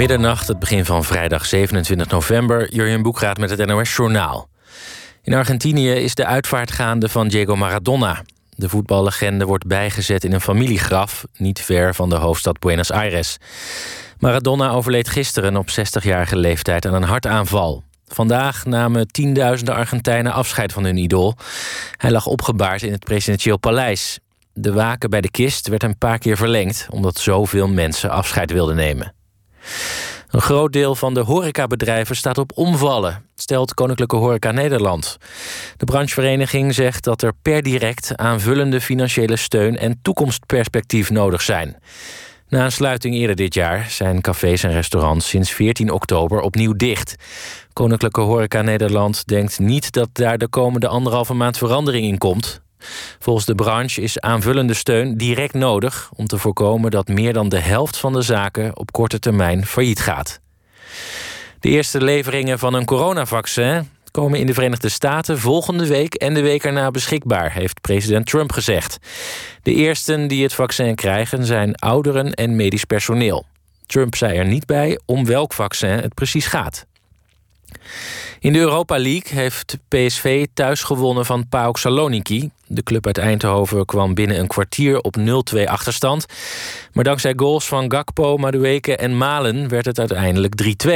Middernacht, het begin van vrijdag 27 november. Jurjen Boekraat met het NOS Journaal. In Argentinië is de uitvaart gaande van Diego Maradona. De voetballegende wordt bijgezet in een familiegraf... niet ver van de hoofdstad Buenos Aires. Maradona overleed gisteren op 60-jarige leeftijd aan een hartaanval. Vandaag namen tienduizenden Argentijnen afscheid van hun idool. Hij lag opgebaard in het presidentieel paleis. De waken bij de kist werd een paar keer verlengd... omdat zoveel mensen afscheid wilden nemen. Een groot deel van de horecabedrijven staat op omvallen, stelt Koninklijke Horeca Nederland. De branchevereniging zegt dat er per direct aanvullende financiële steun en toekomstperspectief nodig zijn. Na een sluiting eerder dit jaar zijn cafés en restaurants sinds 14 oktober opnieuw dicht. Koninklijke Horeca Nederland denkt niet dat daar de komende anderhalve maand verandering in komt. Volgens de branche is aanvullende steun direct nodig om te voorkomen dat meer dan de helft van de zaken op korte termijn failliet gaat. De eerste leveringen van een coronavaccin komen in de Verenigde Staten volgende week en de week erna beschikbaar, heeft president Trump gezegd. De eersten die het vaccin krijgen zijn ouderen en medisch personeel. Trump zei er niet bij om welk vaccin het precies gaat. In de Europa League heeft PSV thuis gewonnen van PAOK Saloniki. De club uit Eindhoven kwam binnen een kwartier op 0-2 achterstand. Maar dankzij goals van Gakpo, Madueke en Malen werd het uiteindelijk 3-2.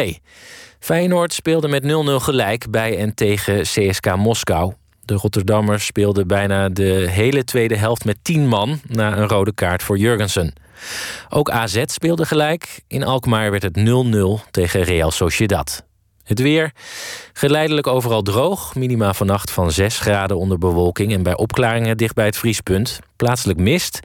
Feyenoord speelde met 0-0 gelijk bij en tegen CSK Moskou. De Rotterdammers speelden bijna de hele tweede helft met 10 man... na een rode kaart voor Jurgensen. Ook AZ speelde gelijk. In Alkmaar werd het 0-0 tegen Real Sociedad. Het weer. Geleidelijk overal droog. Minima vannacht van 6 graden onder bewolking en bij opklaringen dicht bij het vriespunt. Plaatselijk mist.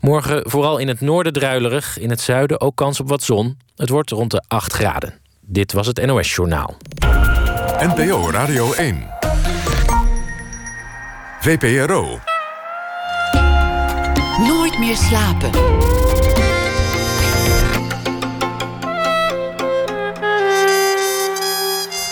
Morgen vooral in het noorden druilerig. In het zuiden ook kans op wat zon. Het wordt rond de 8 graden. Dit was het NOS Journaal. NPO Radio 1. VPRO. Nooit meer slapen.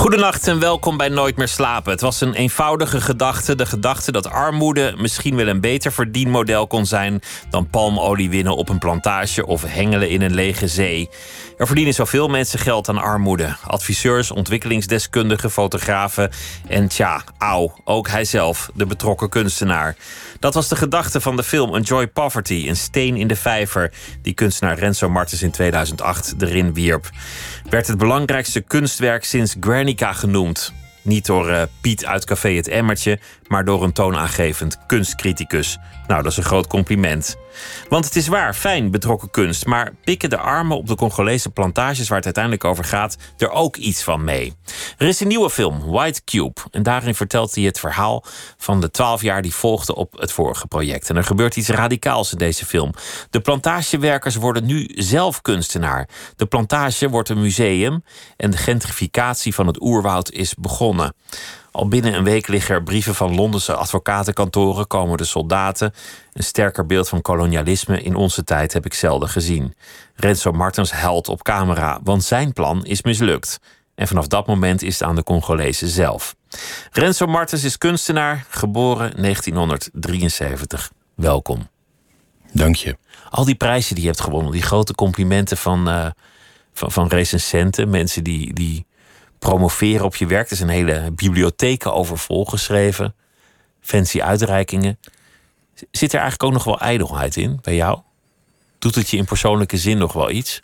Goedenacht en welkom bij Nooit meer slapen. Het was een eenvoudige gedachte. De gedachte dat armoede misschien wel een beter verdienmodel kon zijn dan palmolie winnen op een plantage of hengelen in een lege zee. Er verdienen zoveel mensen geld aan armoede. Adviseurs, ontwikkelingsdeskundigen, fotografen en tja, auw, ook hijzelf, de betrokken kunstenaar. Dat was de gedachte van de film Enjoy Poverty, een steen in de vijver, die kunstenaar Renzo Martens in 2008 erin wierp. Werd het belangrijkste kunstwerk sinds Genoemd. Niet door uh, Piet uit Café Het Emmertje, maar door een toonaangevend kunstcriticus. Nou, dat is een groot compliment. Want het is waar, fijn betrokken kunst, maar pikken de armen op de Congolese plantages waar het uiteindelijk over gaat er ook iets van mee. Er is een nieuwe film, White Cube, en daarin vertelt hij het verhaal van de twaalf jaar die volgden op het vorige project. En er gebeurt iets radicaals in deze film. De plantagewerkers worden nu zelf kunstenaar. De plantage wordt een museum en de gentrificatie van het oerwoud is begonnen. Al binnen een week liggen er brieven van Londense advocatenkantoren, komen de soldaten. Een sterker beeld van kolonialisme in onze tijd heb ik zelden gezien. Renzo Martens huilt op camera, want zijn plan is mislukt. En vanaf dat moment is het aan de Congolezen zelf. Renzo Martens is kunstenaar, geboren 1973. Welkom. Dank je. Al die prijzen die je hebt gewonnen, die grote complimenten van, uh, van, van recensenten, mensen die, die promoveren op je werk. Er zijn hele bibliotheken over volgeschreven. Fancy uitreikingen. Zit er eigenlijk ook nog wel ijdelheid in bij jou? Doet het je in persoonlijke zin nog wel iets?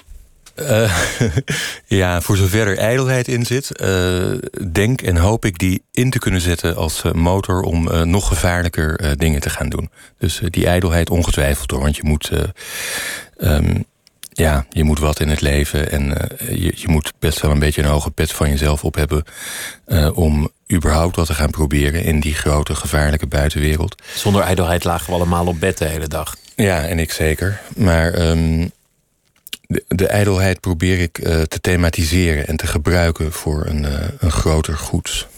Uh, ja, voor zover er ijdelheid in zit, uh, denk en hoop ik die in te kunnen zetten als uh, motor om nog gevaarlijker dingen te gaan doen. Dus die ijdelheid ongetwijfeld hoor, want je moet um, ja, je moet wat in het leven en uh, je, je moet best wel een beetje een hoge pet van jezelf op hebben uh, om überhaupt wat te gaan proberen in die grote gevaarlijke buitenwereld. Zonder ijdelheid lagen we allemaal op bed de hele dag. Ja, en ik zeker. Maar um, de, de ijdelheid probeer ik uh, te thematiseren en te gebruiken voor een, een groter goed.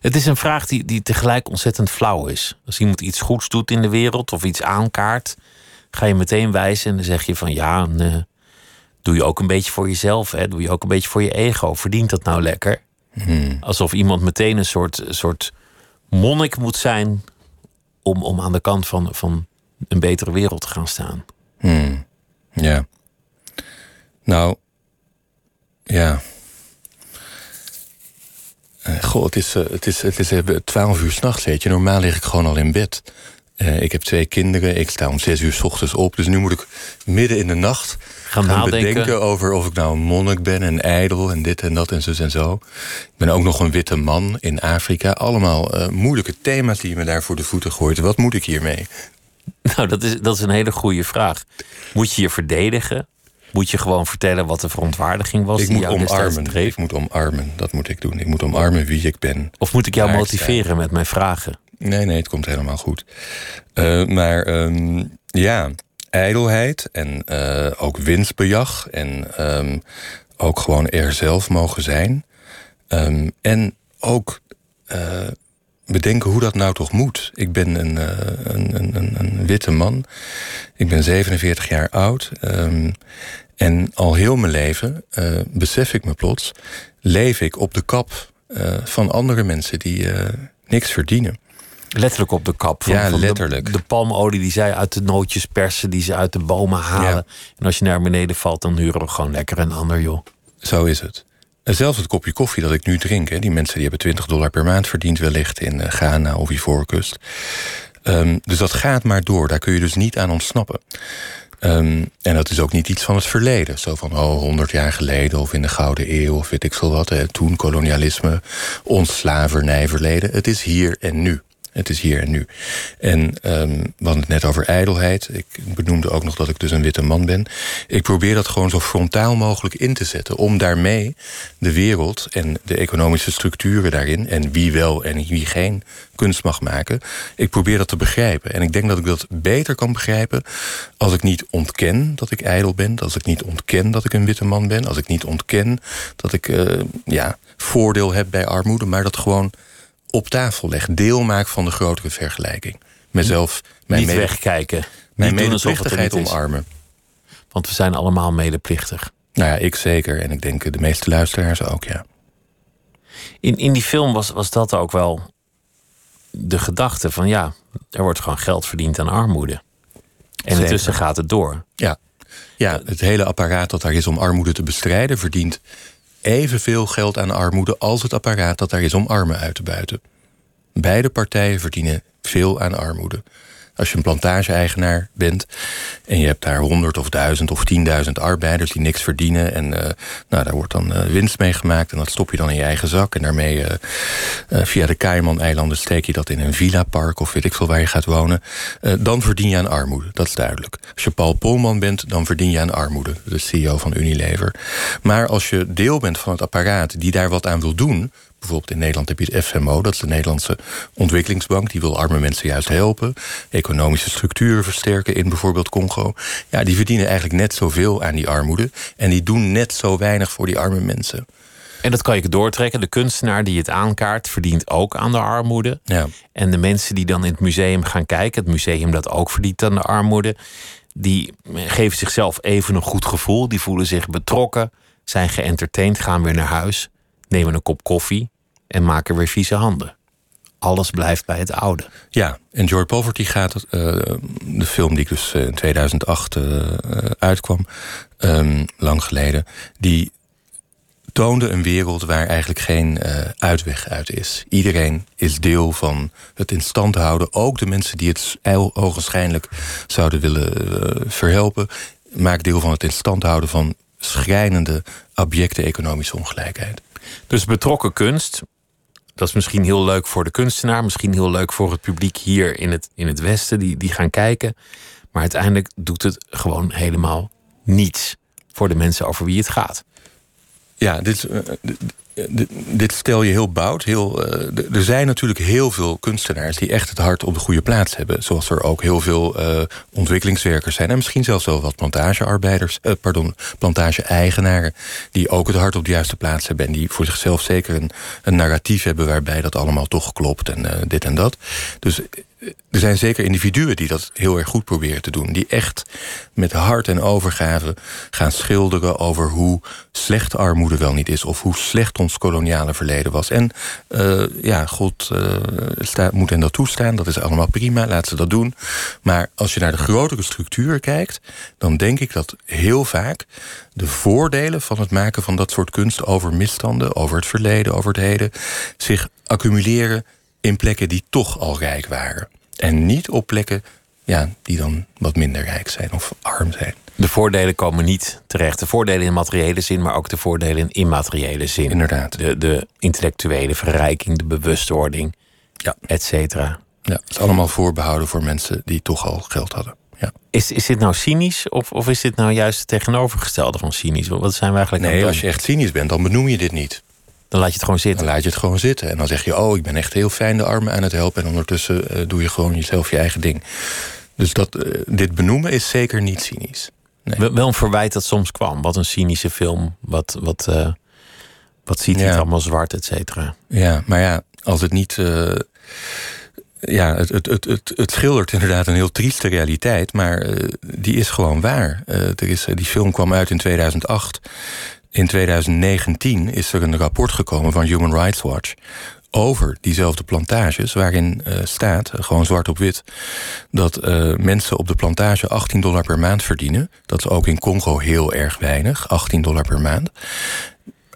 Het is een vraag die, die tegelijk ontzettend flauw is. Als iemand iets goeds doet in de wereld of iets aankaart ga je meteen wijzen en dan zeg je van ja, nee, doe je ook een beetje voor jezelf, hè? doe je ook een beetje voor je ego. Verdient dat nou lekker? Hmm. Alsof iemand meteen een soort, soort monnik moet zijn om, om aan de kant van, van een betere wereld te gaan staan. Hmm. Ja. Nou, ja. Uh, goh, het is, het is, het is twaalf uur s'nachts, weet je. Normaal lig ik gewoon al in bed. Uh, ik heb twee kinderen, ik sta om zes uur s ochtends op. Dus nu moet ik midden in de nacht gaan, gaan bedenken over of ik nou een monnik ben en ijdel en dit en dat en zo en zo. Ik ben ook nog een witte man in Afrika. Allemaal moeilijke thema's die je me daar voor de voeten gooit. Wat moet ik hiermee? Nou, dat is, dat is een hele goede vraag. Moet je je verdedigen? Moet je gewoon vertellen wat de verontwaardiging was? Ik die moet omarmen. Ik moet omarmen. Dat moet ik doen. Ik moet omarmen wie ik ben. Of moet ik jou motiveren met mijn vragen? Nee, nee, het komt helemaal goed. Uh, maar um, ja, ijdelheid en uh, ook winstbejag en um, ook gewoon er zelf mogen zijn. Um, en ook uh, bedenken hoe dat nou toch moet. Ik ben een, een, een, een, witte man. Ik ben 47 jaar oud. En al heel mijn leven, besef ik me plots, leef ik op de kap van andere mensen die niks verdienen. Letterlijk op de kap. Van, ja, letterlijk. De, de, palmolie die zij uit de nootjes persen, die ze uit de bomen halen. Ja. En als je naar beneden valt, dan huren we gewoon lekker een ander, joh. Zo is het. En zelfs het kopje koffie dat ik nu drink, hè, die mensen die hebben 20 dollar per maand verdiend, wellicht in Ghana of Ivoorkust. Um, dus dat gaat maar door, daar kun je dus niet aan ontsnappen. Um, en dat is ook niet iets van het verleden. Zo van, oh, honderd jaar geleden of in de Gouden Eeuw of weet ik veel wat. Hè. Toen kolonialisme, ons slavernijverleden. Het is hier en nu. Het is hier en nu. En um, we hadden het net over ijdelheid. Ik benoemde ook nog dat ik dus een witte man ben. Ik probeer dat gewoon zo frontaal mogelijk in te zetten. Om daarmee de wereld en de economische structuren daarin... en wie wel en wie geen kunst mag maken... ik probeer dat te begrijpen. En ik denk dat ik dat beter kan begrijpen... als ik niet ontken dat ik ijdel ben. Als ik niet ontken dat ik een witte man ben. Als ik niet ontken dat ik uh, ja, voordeel heb bij armoede. Maar dat gewoon op tafel leg. Deel maak van de grotere vergelijking. Mezelf, mijn Niet mede, wegkijken. Mijn Niet medeplichtigheid omarmen. Want we zijn allemaal medeplichtig. Nou ja, ik zeker. En ik denk de meeste luisteraars ook, ja. In, in die film was, was dat ook wel de gedachte van... ja, er wordt gewoon geld verdiend aan armoede. En intussen gaat het door. Ja. ja, het hele apparaat dat daar is om armoede te bestrijden... verdient evenveel geld aan armoede als het apparaat dat daar is om armen uit te buiten. Beide partijen verdienen veel aan armoede. Als je een plantage-eigenaar bent en je hebt daar honderd of duizend of tienduizend arbeiders die niks verdienen. En uh, nou, daar wordt dan uh, winst mee gemaakt en dat stop je dan in je eigen zak. En daarmee uh, via de Cayman-eilanden steek je dat in een villa-park of weet ik veel waar je gaat wonen. dan verdien je aan armoede, dat is duidelijk. Als je Paul Polman bent, dan verdien je aan armoede, de CEO van Unilever. Maar als je deel bent van het apparaat die daar wat aan wil doen, Bijvoorbeeld in Nederland heb je het FMO, dat is de Nederlandse ontwikkelingsbank. Die wil arme mensen juist helpen. Economische structuren versterken in bijvoorbeeld Congo. Ja, die verdienen eigenlijk net zoveel aan die armoede. En die doen net zo weinig voor die arme mensen. En dat kan je doortrekken. De kunstenaar die het aankaart verdient ook aan de armoede. Ja. En de mensen die dan in het museum gaan kijken, het museum dat ook verdient aan de armoede, die geven zichzelf even een goed gevoel. Die voelen zich betrokken, zijn geëntertained, gaan weer naar huis, nemen een kop koffie en maken weer vieze handen. Alles blijft bij het oude. Ja, en Joy Poverty gaat, uh, de film die ik dus eh, in 2008 uh, eh, uitkwam, um, lang geleden, die toonde een wereld waar eigenlijk geen uh, uitweg uit is. Iedereen is deel van het in stand houden. Ook de mensen die het ogenschijnlijk zouden willen uh, verhelpen, maakt deel van het in stand houden van schrijnende, abjecte economische ongelijkheid. Dus betrokken kunst, dat is misschien heel leuk voor de kunstenaar, misschien heel leuk voor het publiek hier in het, in het Westen, die, die gaan kijken. Maar uiteindelijk doet het gewoon helemaal niets voor de mensen over wie het gaat. Ja, dit, uh, dit stel je heel bout. Heel, uh, er zijn natuurlijk heel veel kunstenaars die echt het hart op de goede plaats hebben. Zoals er ook heel veel uh, ontwikkelingswerkers zijn. En misschien zelfs wel wat plantagearbeiders, pardon, plantage-eigenaren. Die ook het hart op de juiste plaats hebben. En die voor zichzelf zeker een, een narratief hebben waarbij dat allemaal toch klopt. En dit en dat. Dus er zijn zeker individuen die dat heel erg goed proberen te doen. Die echt met hart en overgave gaan schilderen over hoe slecht armoede wel niet is. Of hoe slecht ons koloniale verleden was. En uh, ja, God uh, moet hen dat toestaan. Dat is allemaal prima, laat ze dat doen. Maar als je naar de grotere structuur kijkt, dan denk ik dat heel vaak de voordelen van het maken van dat soort kunst over misstanden, over het verleden, over het heden, zich accumuleren in plekken die toch al rijk waren. En niet op plekken ja, die dan wat minder rijk zijn of arm zijn. De voordelen komen niet terecht. De voordelen in materiële zin, maar ook de voordelen in immateriële zin. Inderdaad. De, de intellectuele verrijking, de bewustwording, ja. et cetera. Ja, het is allemaal voorbehouden voor mensen die toch al geld hadden. Ja. Is, is dit nou cynisch of, of is dit nou juist het tegenovergestelde van cynisch? Wat zijn we eigenlijk Nee, als je echt cynisch bent, dan benoem je dit niet. Dan laat je het gewoon zitten. Dan laat je het gewoon zitten. En dan zeg je, oh, ik ben echt heel fijn de armen aan het helpen. En ondertussen uh, doe je gewoon jezelf je eigen ding. Dus dat, uh, dit benoemen is zeker niet cynisch. Nee. Wel een verwijt dat soms kwam. Wat een cynische film. Wat, wat, uh, wat ziet hij allemaal zwart, et cetera. Ja, maar ja, als het niet ja, het, het, het, het, het schildert inderdaad een heel trieste realiteit, maar uh, die is gewoon waar. Uh, er is, die film kwam uit in 2008. In 2019 is er een rapport gekomen van Human Rights Watch over diezelfde plantages, waarin uh, staat, gewoon zwart op wit, dat mensen op de plantage 18 dollar per maand verdienen. Dat is ook in Congo heel erg weinig, 18 dollar per maand.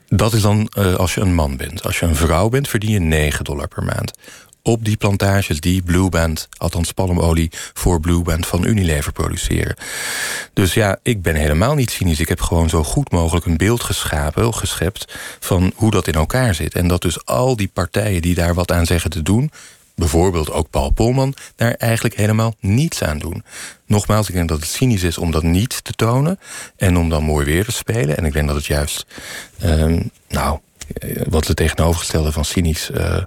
Dat is dan als je een man bent. Als je een vrouw bent, verdien je 9 dollar per maand op die plantages die Blueband, althans palmolie voor Blueband van Unilever produceren. Dus ja, ik ben helemaal niet cynisch. Ik heb gewoon zo goed mogelijk een beeld geschapen, geschept van hoe dat in elkaar zit. En dat dus al die partijen die daar wat aan zeggen te doen, bijvoorbeeld ook Paul Polman, daar eigenlijk helemaal niets aan doen. Nogmaals, ik denk dat het cynisch is om dat niet te tonen en om dan mooi weer te spelen. En ik denk dat het juist, um, nou, wat het tegenovergestelde van cynisch. Uh,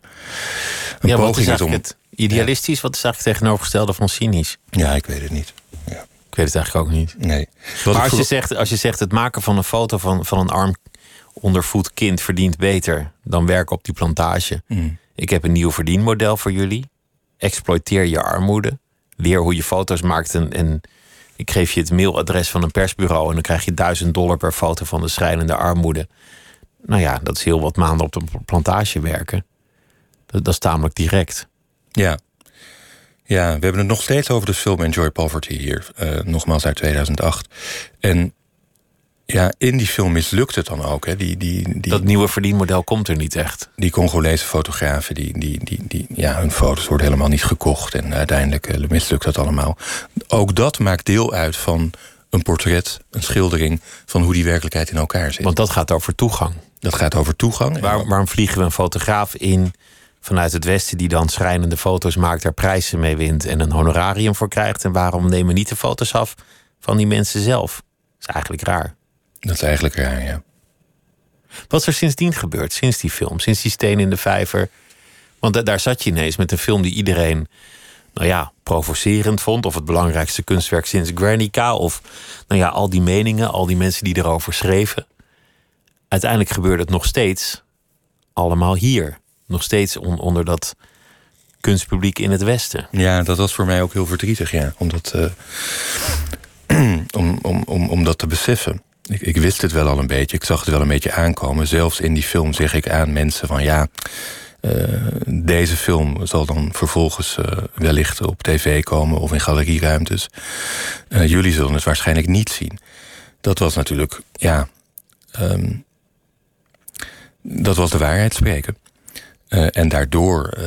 een ja, poging wat is om. Het idealistisch, ja. wat is eigenlijk tegenovergestelde van cynisch? Ja, ik weet het niet. Ja. Ik weet het eigenlijk ook niet. Nee. Wat maar als, je zegt, als je zegt het maken van een foto van, van een arm ondervoed kind verdient beter dan werken op die plantage. Mm. Ik heb een nieuw verdienmodel voor jullie. Exploiteer je armoede. Leer hoe je foto's maakt en, en ik geef je het mailadres van een persbureau en dan krijg je duizend dollar per foto van de schrijnende armoede nou ja, dat is heel wat maanden op de plantage werken. Dat, dat is tamelijk direct. Ja. Ja, we hebben het nog steeds over de film Enjoy Poverty hier. Uh, nogmaals uit 2008. En ja, in die film mislukt het dan ook. Hè. Die, die, die, dat nieuwe verdienmodel komt er niet echt. Die Congolese fotografen, die, die, die, die, ja, hun foto's worden helemaal niet gekocht. En uiteindelijk uh, mislukt dat allemaal. Ook dat maakt deel uit van een portret, een schildering... van hoe die werkelijkheid in elkaar zit. Want dat gaat over toegang. Dat gaat over toegang. Waar, waarom vliegen we een fotograaf in vanuit het Westen die dan schrijnende foto's maakt, daar prijzen mee wint en een honorarium voor krijgt? En waarom nemen we niet de foto's af van die mensen zelf? Dat is eigenlijk raar. Dat is eigenlijk raar, ja. Wat is er sindsdien gebeurd, sinds die film, sinds die steen in de vijver? Want daar zat je ineens met een film die iedereen, nou ja, provocerend vond. Of het belangrijkste kunstwerk sinds Guernica. Of nou ja, al die meningen, al die mensen die erover schreven uiteindelijk gebeurde het nog steeds allemaal hier. Nog steeds on, onder dat kunstpubliek in het Westen. Ja, dat was voor mij ook heel verdrietig, ja. Om dat, uh, om, om, om, om dat te beseffen. Ik, ik, wist het wel al een beetje. Ik zag het wel een beetje aankomen. Zelfs in die film zeg ik aan mensen van ja. Uh, deze film zal dan vervolgens uh, wellicht op tv komen of in galerieruimtes. jullie zullen het waarschijnlijk niet zien. Dat was natuurlijk, ja. Um, dat was de waarheid spreken. Uh, en daardoor uh,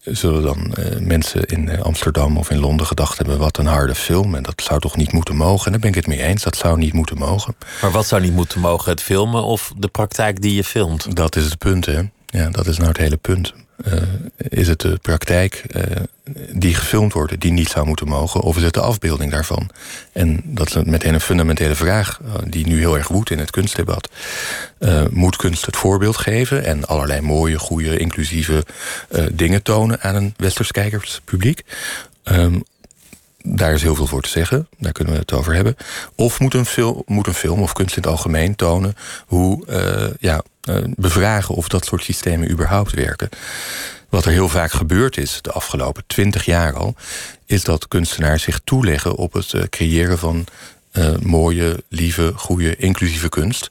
zullen dan uh, mensen in Amsterdam of in Londen gedacht hebben... wat een harde film, en dat zou toch niet moeten mogen? En daar ben ik het mee eens, dat zou niet moeten mogen. Maar wat zou niet moeten mogen, het filmen of de praktijk die je filmt? Dat is het punt, hè. Ja, dat is nou het hele punt. Uh, is het de praktijk uh, die gefilmd wordt, die niet zou moeten mogen, of is het de afbeelding daarvan? En dat is meteen een fundamentele vraag, uh, die nu heel erg woedt in het kunstdebat. moet kunst het voorbeeld geven en allerlei mooie, goede, inclusieve dingen tonen aan een westers kijkerspubliek? Um, daar is heel veel voor te zeggen. Daar kunnen we het over hebben. Of moet een, film, moet een film of kunst in het algemeen tonen hoe uh, ja, uh, bevragen of dat soort systemen überhaupt werken. Wat er heel vaak gebeurd is de afgelopen twintig jaar al, is dat kunstenaars zich toeleggen op het creëren van mooie, lieve, goede, inclusieve kunst.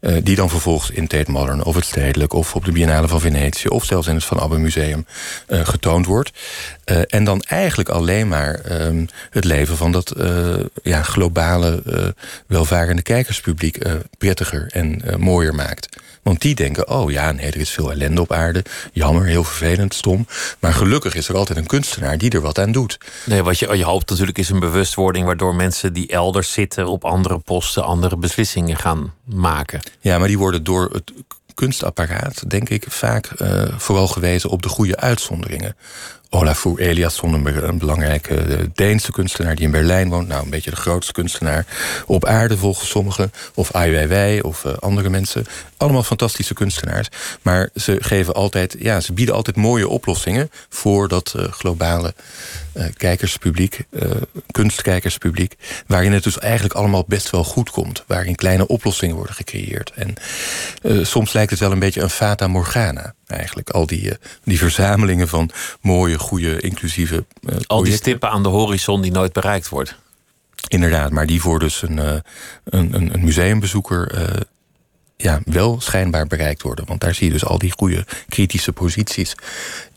Uh, die dan vervolgens in Tate Modern of het Stedelijk of op de Biennale van Venetië of zelfs in het Van Abbe Museum uh, getoond wordt. en dan eigenlijk alleen maar ehm, het leven van dat ja, globale, welvarende kijkerspubliek prettiger en mooier maakt. Want die denken, oh ja, nee, er is veel ellende op aarde. Jammer, heel vervelend, stom. Maar gelukkig is er altijd een kunstenaar die er wat aan doet. Nee, wat je, je hoopt natuurlijk is een bewustwording... waardoor mensen die elders zitten op andere posten... andere beslissingen gaan maken. Ja, maar die worden door het kunstapparaat, denk ik, vaak uh, vooral gewezen op de goede uitzonderingen. Olafur Eliasson, een belangrijke eh, Deense kunstenaar die in Berlijn woont. Nou, een beetje de grootste kunstenaar op aarde volgens sommigen. Of Ai Weiwei of uh, andere mensen. Allemaal fantastische kunstenaars. Maar ze geven altijd, ja, ze bieden altijd mooie oplossingen voor dat uh, globale kijkerspubliek, kunstkijkerspubliek. Waarin het dus eigenlijk allemaal best wel goed komt. Waarin kleine oplossingen worden gecreëerd. En soms lijkt het wel een beetje een fata morgana eigenlijk. Al die, die verzamelingen van mooie goede, inclusieve. Uh, Al die stippen aan de horizon die nooit bereikt wordt. Inderdaad, maar die voor dus een, uh, een, een, museumbezoeker ja, wel schijnbaar bereikt worden. Want daar zie je dus al die goede kritische posities.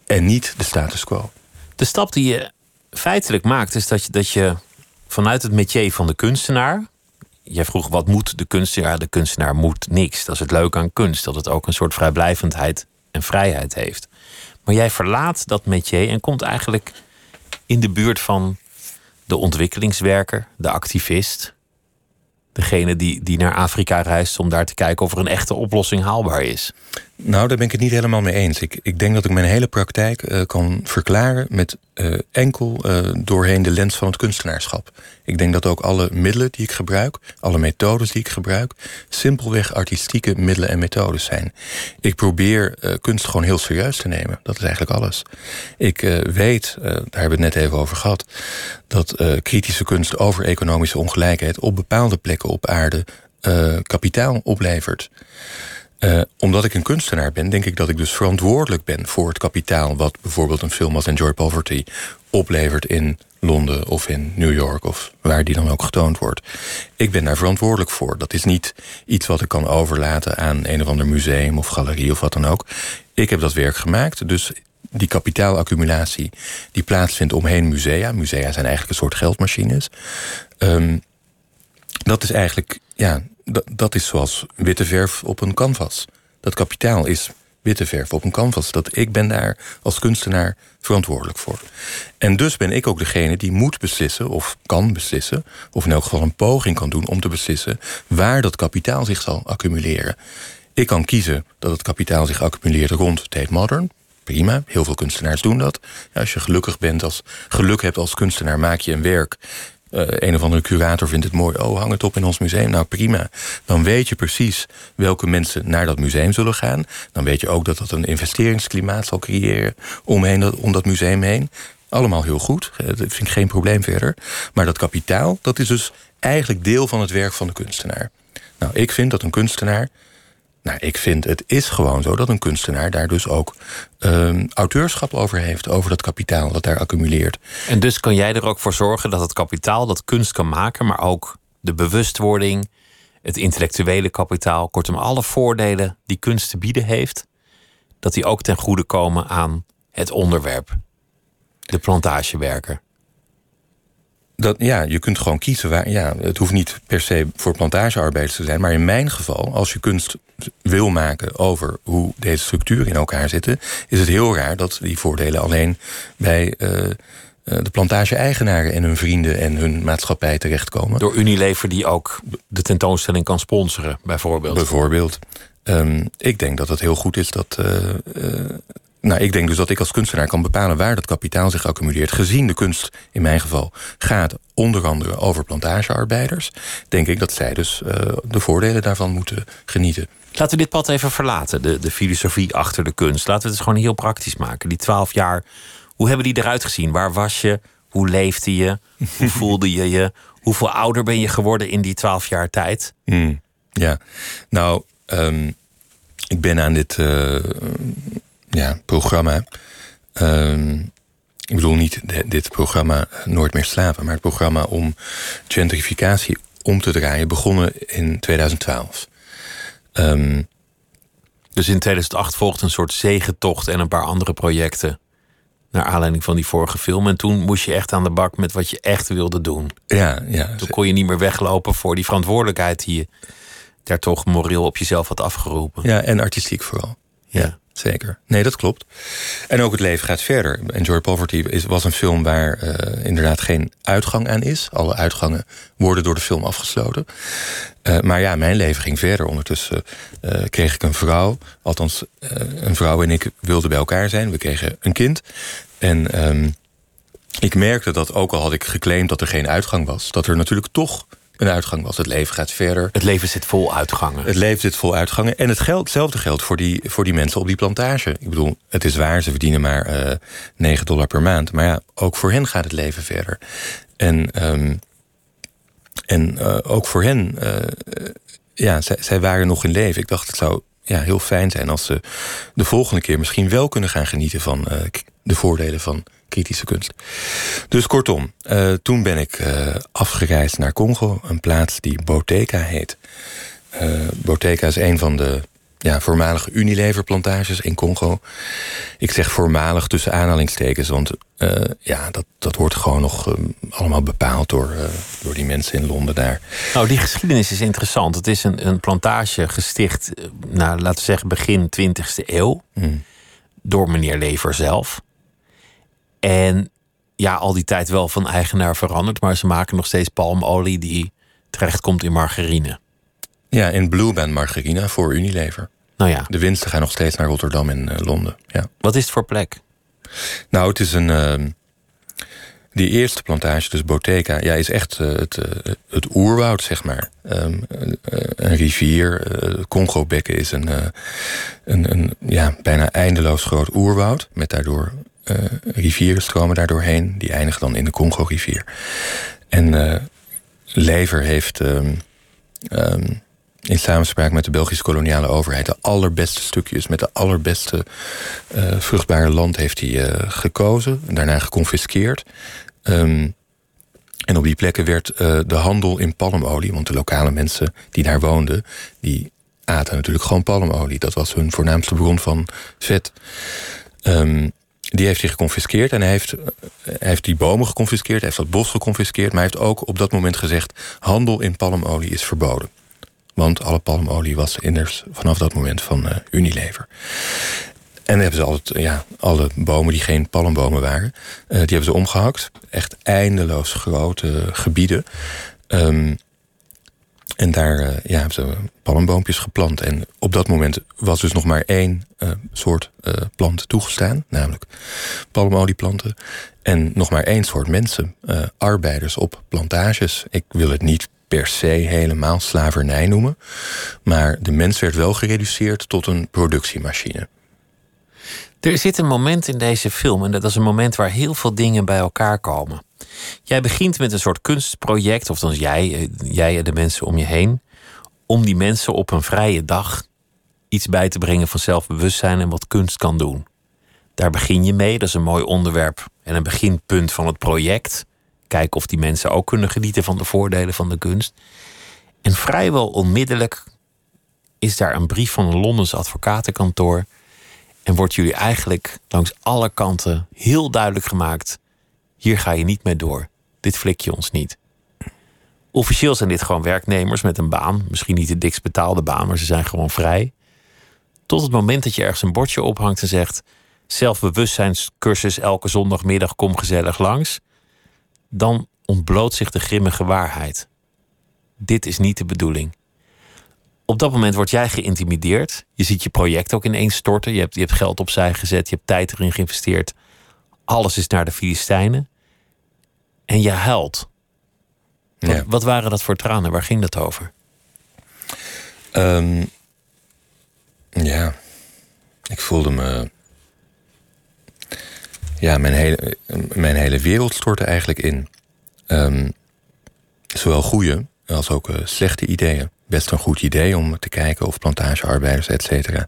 En niet de status quo. De stap die je feitelijk maakt, is dat je, dat je vanuit het métier van de kunstenaar. Jij vroeg wat moet de kunstenaar? De kunstenaar moet niks. Dat is het leuke aan kunst, dat het ook een soort vrijblijvendheid en vrijheid heeft. Maar jij verlaat dat métier en komt eigenlijk in de buurt van de ontwikkelingswerker, de activist. Degene die, die naar Afrika reist om daar te kijken of er een echte oplossing haalbaar is. Nou, daar ben ik het niet helemaal mee eens. Ik, ik denk dat ik mijn hele praktijk uh, kan verklaren met uh, enkel uh, doorheen de lens van het kunstenaarschap. Ik denk dat ook alle middelen die ik gebruik, alle methodes die ik gebruik, simpelweg artistieke middelen en methodes zijn. Ik probeer kunst gewoon heel serieus te nemen. Dat is eigenlijk alles. Ik weet, daar hebben we het net even over gehad, dat kritische kunst over economische ongelijkheid op bepaalde plekken op aarde kapitaal oplevert. Uh, omdat ik een kunstenaar ben, denk ik dat ik dus verantwoordelijk ben voor het kapitaal wat bijvoorbeeld een film als Enjoy Poverty oplevert in Londen of in New York of waar die dan ook getoond wordt. Ik ben daar verantwoordelijk voor. Dat is niet iets wat ik kan overlaten aan een of ander museum of galerie of wat dan ook. Ik heb dat werk gemaakt, dus die kapitaalaccumulatie die plaatsvindt omheen musea. Musea zijn eigenlijk een soort geldmachines. Um, dat is eigenlijk ja, dat is zoals witte verf op een canvas. Dat kapitaal is witte verf op een canvas. Dat ik ben daar als kunstenaar verantwoordelijk voor. En dus ben ik ook degene die moet beslissen, of kan beslissen, of in elk geval een poging kan doen om te beslissen waar dat kapitaal zich zal accumuleren. Ik kan kiezen dat het kapitaal zich accumuleert rond Tate Modern. Prima, heel veel kunstenaars doen dat. als je gelukkig bent, als geluk hebt als kunstenaar, maak je een werk uh, een of andere curator vindt het mooi. Oh, hang het op in ons museum. Nou, prima. Dan weet je precies welke mensen naar dat museum zullen gaan. Dan weet je ook dat dat een investeringsklimaat zal creëren omheen dat, om dat museum heen. Allemaal heel goed. Eh, dat vind ik geen probleem verder. Maar dat kapitaal, dat is dus eigenlijk deel van het werk van de kunstenaar. Nou, ik vind dat een kunstenaar nou, ik vind het is gewoon zo dat een kunstenaar daar dus ook um, auteurschap over heeft, over dat kapitaal dat daar accumuleert. En dus kan jij er ook voor zorgen dat het kapitaal dat kunst kan maken, maar ook de bewustwording, het intellectuele kapitaal, kortom alle voordelen die kunst te bieden heeft, dat die ook ten goede komen aan het onderwerp, de plantagewerker dat, ja, je kunt gewoon kiezen waar. Ja, het hoeft niet per se voor plantagearbeiders te zijn. Maar in mijn geval, als je kunst wil maken over hoe deze structuren in elkaar zitten, is het heel raar dat die voordelen alleen bij. Uh, de plantage-eigenaren en hun vrienden en hun maatschappij terechtkomen. Door Unilever die ook de tentoonstelling kan sponsoren, bijvoorbeeld. Bijvoorbeeld. Um, ik denk dat het heel goed is dat uh, uh, nou, ik denk dus dat ik als kunstenaar kan bepalen waar dat kapitaal zich accumuleert. Gezien de kunst in mijn geval gaat onder andere over plantagearbeiders, denk ik dat zij dus uh, de voordelen daarvan moeten genieten. Laten we dit pad even verlaten, de, de filosofie achter de kunst. Laten we het eens gewoon heel praktisch maken. Die twaalf jaar, hoe hebben die eruit gezien? Waar was je? Hoe leefde je? Hoe voelde je je? Hoeveel ouder ben je geworden in die twaalf jaar tijd? Mm, ja, nou, um, ik ben aan dit. Uh, ja, programma Ehm, ik bedoel niet dit programma Nooit meer slapen, maar het programma om gentrificatie om te draaien begonnen in 2012. Um, dus in 2008 volgde een soort zegentocht en een paar andere projecten. Naar aanleiding van die vorige film. En toen moest je echt aan de bak met wat je echt wilde doen. Ja, ja. Toen kon je niet meer weglopen voor die verantwoordelijkheid die je daar toch moreel op jezelf had afgeroepen. Ja, en artistiek vooral. Ja. Zeker. Nee, dat klopt. En ook het leven gaat verder. Enjoy Poverty is, was een film waar uh, inderdaad geen uitgang aan is. Alle uitgangen worden door de film afgesloten. Uh, maar ja, mijn leven ging verder. Ondertussen uh, kreeg ik een vrouw. Althans, een vrouw en ik wilden bij elkaar zijn. We kregen een kind. En um, ik merkte dat ook al had ik geclaimd dat er geen uitgang was... dat er natuurlijk toch een uitgang was. Het leven gaat verder. Het leven zit vol uitgangen. Het leven zit vol uitgangen. En het geld, hetzelfde geldt voor die, voor die mensen op die plantage. Ik bedoel, het is waar, ze verdienen maar uh, 9 dollar per maand. Maar ja, ook voor hen gaat het leven verder. En, um, en uh, ook voor hen, uh, ja, zij, zij waren nog in leven. Ik dacht, het zou ja, heel fijn zijn als ze de volgende keer misschien wel kunnen gaan genieten van de voordelen van kritische kunst. Dus kortom, uh, toen ben ik uh, afgereisd naar Congo, een plaats die Boteka heet. Uh, Boteka is een van de ja, voormalige Unilever-plantages in Congo. Ik zeg voormalig tussen aanhalingstekens, want ja, dat, dat wordt gewoon nog allemaal bepaald door, door die mensen in Londen daar. Nou, die geschiedenis is interessant. Het is een, een plantage gesticht, nou, laten we zeggen begin 20e eeuw, mm. door meneer Lever zelf. En ja, al die tijd wel van eigenaar veranderd, maar ze maken nog steeds palmolie die terechtkomt in margarine. Ja, in Blueband margarine voor Unilever. Nou ja. De winsten gaan nog steeds naar Rotterdam en uh, Londen. Ja. Wat is het voor plek? Nou, het is een. Uh, die eerste plantage, dus Boteca, ja, is echt uh, het, het oerwoud, zeg maar. Um, een rivier, uh, Congo-bekken is een, een, een ja, bijna eindeloos groot oerwoud. Met daardoor uh, rivieren stromen daar doorheen. Die eindigen dan in de Congo-rivier. En uh, Lever heeft um, um, in samenspraak met de Belgische koloniale overheid... de allerbeste stukjes met de allerbeste uh, vruchtbare land heeft hij gekozen. En daarna geconfiskeerd. Um, en op die plekken werd de handel in palmolie... want de lokale mensen die daar woonden... die aten natuurlijk gewoon palmolie. Dat was hun voornaamste bron van vet. Um, die heeft hij geconfiskeerd en hij heeft, hij heeft die bomen geconfiskeerd, hij heeft dat bos geconfiskeerd, maar hij heeft ook op dat moment gezegd: handel in palmolie is verboden. Want alle palmolie was immers vanaf dat moment van uh, Unilever. En hebben ze altijd, ja, alle bomen die geen palmbomen waren, uh, die hebben ze omgehakt. Echt eindeloos grote gebieden. Um, en daar uh, ja, hebben ze palmboompjes geplant. En op dat moment was dus nog maar één uh, soort uh, plant toegestaan, namelijk palmolieplanten. En nog maar één soort mensen, arbeiders op plantages. Ik wil het niet per se helemaal slavernij noemen, maar de mens werd wel gereduceerd tot een productiemachine. Er zit een moment in deze film, en dat is een moment waar heel veel dingen bij elkaar komen. Jij begint met een soort kunstproject, of dan jij, jij en de mensen om je heen, om die mensen op een vrije dag iets bij te brengen van zelfbewustzijn en wat kunst kan doen. Daar begin je mee, dat is een mooi onderwerp en een beginpunt van het project. Kijken of die mensen ook kunnen genieten van de voordelen van de kunst. En vrijwel onmiddellijk is daar een brief van een Londens advocatenkantoor. En wordt jullie eigenlijk langs alle kanten heel duidelijk gemaakt: hier ga je niet mee door. Dit flik je ons niet. Officieel zijn dit gewoon werknemers met een baan. Misschien niet de dikst betaalde baan, maar ze zijn gewoon vrij. Tot het moment dat je ergens een bordje ophangt en zegt: zelfbewustzijnscursus elke zondagmiddag, kom gezellig langs. Dan ontbloot zich de grimmige waarheid. Dit is niet de bedoeling. Op dat moment word jij geïntimideerd. Je ziet je project ook ineens storten. Je hebt, je hebt geld opzij gezet, je hebt tijd erin geïnvesteerd. Alles is naar de Filistijnen. En je huilt. Wat, Ja. wat waren dat voor tranen? Waar ging dat over? Um, ja, ik voelde me. Ja, mijn hele, mijn hele wereld stortte eigenlijk in. Um, zowel goede als ook uh, slechte ideeën. Best een goed idee om te kijken of plantagearbeiders, et cetera.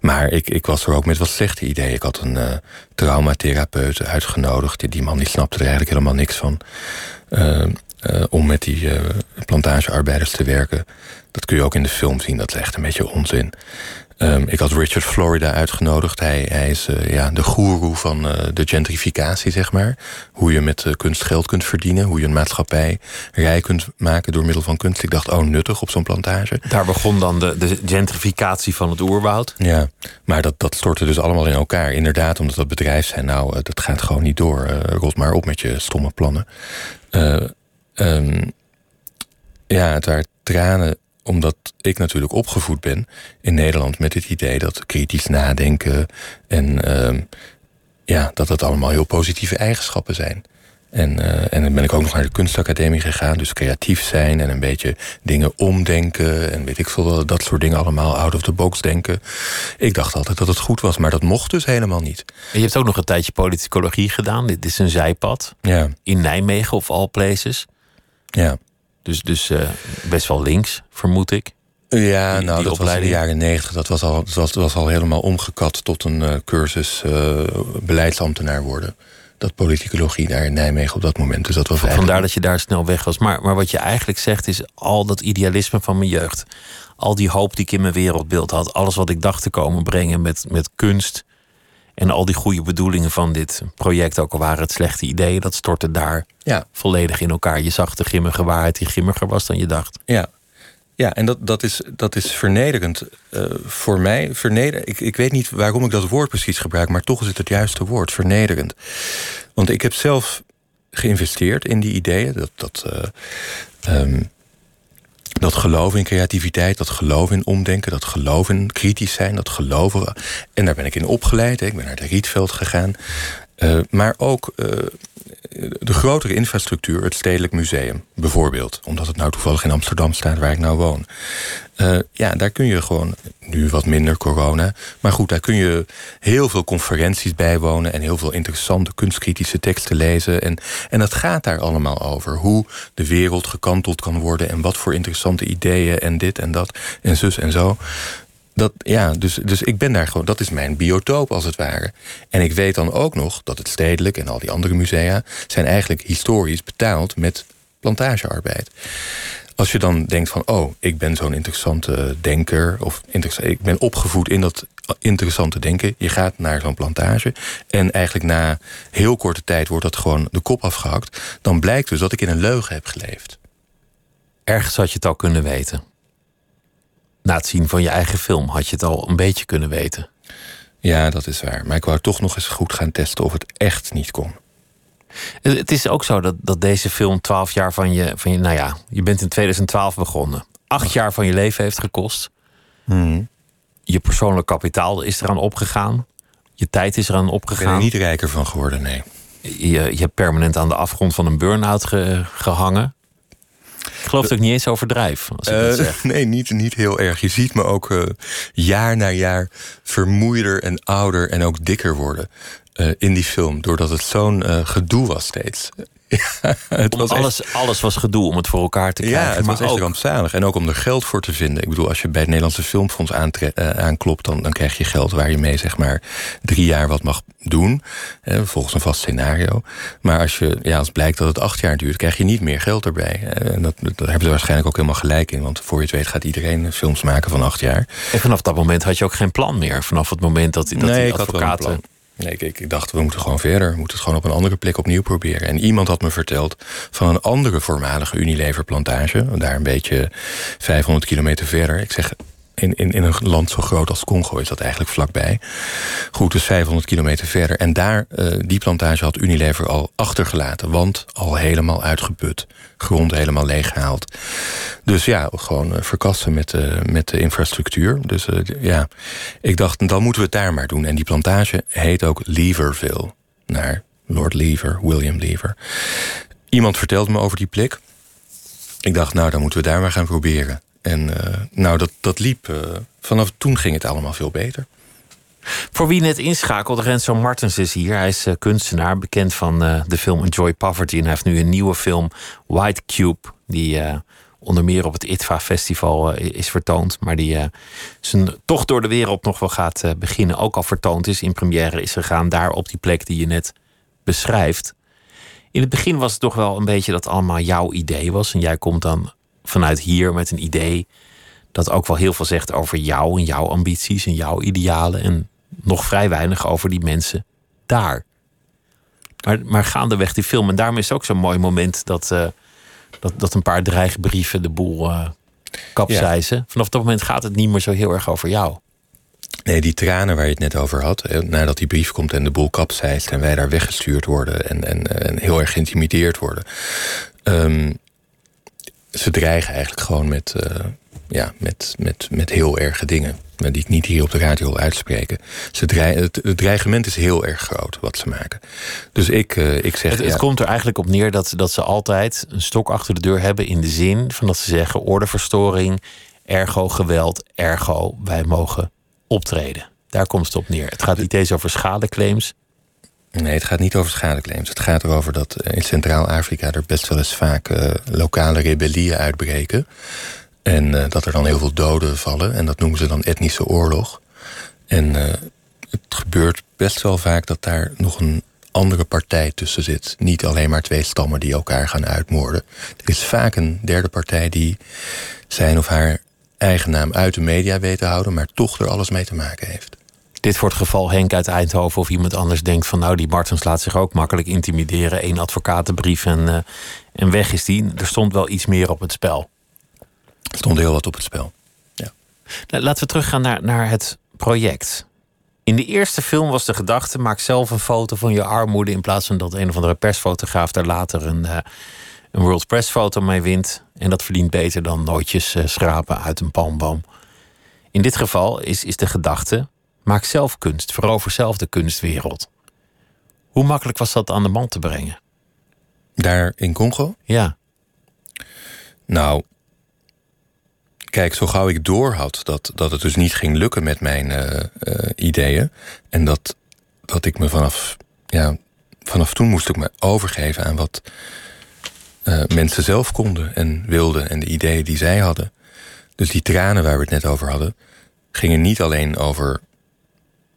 Maar ik, ik was er ook met wat slechte ideeën. Ik had een uh, traumatherapeut uitgenodigd. Die man die snapte er eigenlijk helemaal niks van. Uh, uh, om met die plantagearbeiders te werken. Dat kun je ook in de film zien, dat is echt een beetje onzin. Um, ik had Richard Florida uitgenodigd. Hij, hij is uh, ja, de goeroe van uh, de gentrificatie, zeg maar. Hoe je met uh, kunst geld kunt verdienen. Hoe je een maatschappij rijk kunt maken door middel van kunst. Ik dacht, oh, nuttig op zo'n plantage. Daar begon dan de, de gentrificatie van het oerwoud. Ja, maar dat, dat stortte dus allemaal in elkaar. Inderdaad, omdat dat bedrijf zijn, nou, dat gaat gewoon niet door. rot maar op met je stomme plannen. Um, ja, het waren tranen omdat ik natuurlijk opgevoed ben in Nederland met het idee dat kritisch nadenken en uh, ja, dat dat allemaal heel positieve eigenschappen zijn. En, uh, en dan ben ik ook nog naar de kunstacademie gegaan. Dus creatief zijn en een beetje dingen omdenken. En weet ik veel, dat soort dingen allemaal out of the box denken. Ik dacht altijd dat het goed was, maar dat mocht dus helemaal niet. En je hebt ook nog een tijdje politicologie gedaan. Dit is een zijpad. Ja. In Nijmegen of all places. Ja. Dus, dus uh, best wel links, vermoed ik. Ja, die, nou, die dat was in de jaren negentig. Dat was al, dat was, was al helemaal omgekat tot een uh, cursus uh, beleidsambtenaar worden. Dat politicologie daar in Nijmegen op dat moment. Dus dat was Vandaar eigenlijk... dat je daar snel weg was. Maar, maar wat je eigenlijk zegt is al dat idealisme van mijn jeugd. Al die hoop die ik in mijn wereldbeeld had. Alles wat ik dacht te komen brengen met, met kunst. En al die goede bedoelingen van dit project, ook al waren het slechte ideeën, dat stortte daar ja. volledig in elkaar. Je zag de grimmige waarheid die grimmiger was dan je dacht. Ja, ja en dat, dat, is, dat is vernederend uh, voor mij. Verneder, ik, ik weet niet waarom ik dat woord precies gebruik, maar toch is het het juiste woord, vernederend. Want ik heb zelf geïnvesteerd in die ideeën. Dat, dat, uh, um, dat geloof in creativiteit, dat geloof in omdenken, dat geloof in kritisch zijn, dat geloven. En daar ben ik in opgeleid. Hè. Ik ben naar de Rietveld gegaan. Uh, maar ook uh, de grotere infrastructuur, het Stedelijk Museum, bijvoorbeeld. Omdat het nou toevallig in Amsterdam staat waar ik nou woon. Uh, ja, daar kun je gewoon, nu wat minder corona... maar goed, daar kun je heel veel conferenties bijwonen... en heel veel interessante kunstkritische teksten lezen. En, en dat gaat daar allemaal over. Hoe de wereld gekanteld kan worden... en wat voor interessante ideeën en dit en dat en zus en zo. Dat, ja, dus, dus ik ben daar gewoon, dat is mijn biotoop als het ware. En ik weet dan ook nog dat het stedelijk en al die andere musea zijn eigenlijk historisch betaald met plantagearbeid. Als je dan denkt van, oh, ik ben zo'n interessante denker, of ik ben opgevoed in dat interessante denken. Je gaat naar zo'n plantage en eigenlijk na heel korte tijd wordt dat gewoon de kop afgehakt. Dan blijkt dus dat ik in een leugen heb geleefd. Ergens had je het al kunnen weten na het zien van je eigen film had je het al een beetje kunnen weten. Ja, dat is waar. Maar ik wou toch nog eens goed gaan testen of het echt niet kon. Het is ook zo dat, dat deze film twaalf jaar van je, van je... Nou ja, je bent in 2012 begonnen. Acht jaar van je leven heeft gekost. Hmm. Je persoonlijk kapitaal is eraan opgegaan. Je tijd is eraan opgegaan. Ik ben er niet rijker van geworden, nee. Je, je hebt permanent aan de afgrond van een burn-out gehangen. Ik geloof dat ik niet eens overdrijf. Als ik uh, zeg. Nee, niet, niet heel erg. Je ziet me ook uh, jaar na jaar vermoeider en ouder en ook dikker worden. Uh, in die film. Doordat het zo'n gedoe was steeds. Ja, het was alles, echt... alles was gedoe om het voor elkaar te krijgen. Ja, het was echt ook... rampzalig. En ook om er geld voor te vinden. Ik bedoel, als je bij het Nederlandse Filmfonds aantre... uh, aanklopt... Dan, dan krijg je geld waar je mee zeg maar drie jaar wat mag doen. Hè, volgens een vast scenario. Maar als, je, ja, als blijkt dat het acht jaar duurt... krijg je niet meer geld erbij. En dat, daar hebben ze waarschijnlijk ook helemaal gelijk in. Want voor je het weet gaat iedereen films maken van acht jaar. En vanaf dat moment had je ook geen plan meer? Vanaf het moment dat, dat nee, die advocaten... Nee, ik, ik, dacht, we moeten gewoon verder. We moeten het gewoon op een andere plek opnieuw proberen. En iemand had me verteld van een andere voormalige Unilever-plantage. Daar een beetje 500 kilometer verder. Ik zeg, in, in, in een land zo groot als Congo is dat eigenlijk vlakbij. Goed, dus 500 kilometer verder. En daar, uh, die plantage had Unilever al achtergelaten. Want al helemaal uitgeput. Grond helemaal leeggehaald. Dus ja, gewoon uh, verkassen met, uh, met de infrastructuur. Dus ja, ik dacht, dan moeten we het daar maar doen. En die plantage heet ook Leverville. Naar Lord Lever, William Lever. Iemand vertelde me over die plek. Ik dacht, nou, dan moeten we daar maar gaan proberen. En uh, nou, dat, dat liep. Uh, vanaf toen ging het allemaal veel beter. Voor wie net inschakelt, Renzo Martens is hier. Hij is uh, kunstenaar, bekend van de film Enjoy Poverty. En hij heeft nu een nieuwe film, White Cube. Die onder meer op het ITVA-festival is vertoond. Maar die zijn toch door de wereld nog wel gaat beginnen. Ook al vertoond is, in première is gegaan daar op die plek die je net beschrijft. In het begin was het toch wel een beetje dat allemaal jouw idee was. En jij komt dan vanuit hier met een idee dat ook wel heel veel zegt over jou en jouw ambities en jouw idealen. En nog vrij weinig over die mensen daar. Maar, maar gaandeweg die film. En daarom is het ook zo'n mooi moment dat, uh, dat, dat een paar dreigbrieven de boel uh, kapseizen. Vanaf dat moment gaat het niet meer zo heel erg over jou. Nee, die tranen waar je het net over had. Nadat die brief komt en de boel kapseist en wij daar weggestuurd worden en, en, en heel erg geïntimideerd worden. Um, ze dreigen eigenlijk gewoon met, uh, ja, met, met, met heel erge dingen. Die ik niet hier op de radio wil uitspreken. Ze dreigen, het, het, dreigement is heel erg groot wat ze maken. Dus ik, uh, ik zeg. Het, het komt er eigenlijk op neer dat, dat ze altijd een stok achter de deur hebben. in de zin van dat ze zeggen: ordeverstoring, ergo geweld, ergo wij mogen optreden. Daar komt het op neer. Het gaat niet eens over schadeclaims. Nee, het gaat niet over schadeclaims. Het gaat erover dat eh, in Centraal-Afrika er best wel eens vaak uh, lokale rebellieën uitbreken. En uh, dat er dan heel veel doden vallen. En dat noemen ze dan etnische oorlog. En het gebeurt best wel vaak dat daar nog een andere partij tussen zit. Niet alleen maar twee stammen die elkaar gaan uitmoorden. Er is vaak een derde partij die zijn of haar eigen naam uit de media weet te houden, maar toch er alles mee te maken heeft. Dit voor het geval Henk uit Eindhoven of iemand anders denkt van nou die Martens laat zich ook makkelijk intimideren. Eén advocatenbrief en, uh, en weg is die. Er stond wel iets meer op het spel. Er stond heel wat op het spel. Ja. Nou, laten we teruggaan naar, naar het project. In de eerste film was de gedachte: maak zelf een foto van je armoede. In plaats van dat een of andere persfotograaf daar later een, uh, een World Press foto mee wint. En dat verdient beter dan nootjes uh, schrapen uit een palmboom. In dit geval is, is de gedachte: maak zelf kunst, verover zelf de kunstwereld. Hoe makkelijk was dat aan de man te brengen? Daar in Congo? Ja. Nou, kijk, zo gauw ik door had dat, dat het dus niet ging lukken met mijn uh, uh, ideeën. En dat, dat ik me vanaf, ja, vanaf toen moest ik me overgeven aan wat uh, mensen zelf konden en wilden en de ideeën die zij hadden. Dus die tranen waar we het net over hadden, gingen niet alleen over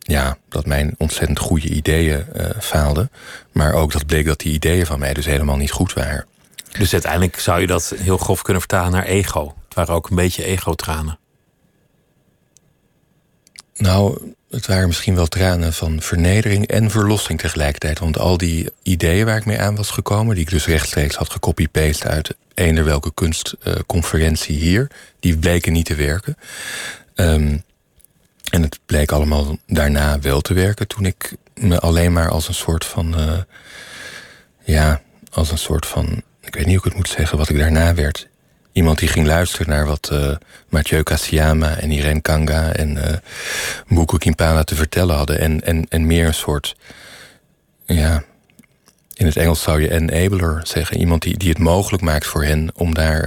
ja, dat mijn ontzettend goede ideeën uh, faalden. Maar ook dat bleek dat die ideeën van mij dus helemaal niet goed waren. Dus uiteindelijk zou je dat heel grof kunnen vertalen naar ego. Het waren ook een beetje ego-tranen. Nou, het waren misschien wel tranen van vernedering en verlossing tegelijkertijd. Want al die ideeën waar ik mee aan was gekomen, die ik dus rechtstreeks had gecopy-paste uit eender welke kunstconferentie hier, die bleken niet te werken. Um, en het bleek allemaal daarna wel te werken toen ik me alleen maar als een soort van. Uh, ja, als een soort van. Ik weet niet hoe ik het moet zeggen, wat ik daarna werd. Iemand die ging luisteren naar wat uh, Mathieu Kassiama en Irene Kanga en uh, Mbuku Kimpala te vertellen hadden. En, en, en meer een soort. Ja, in het Engels zou je enabler zeggen. Iemand die, die het mogelijk maakt voor hen om daar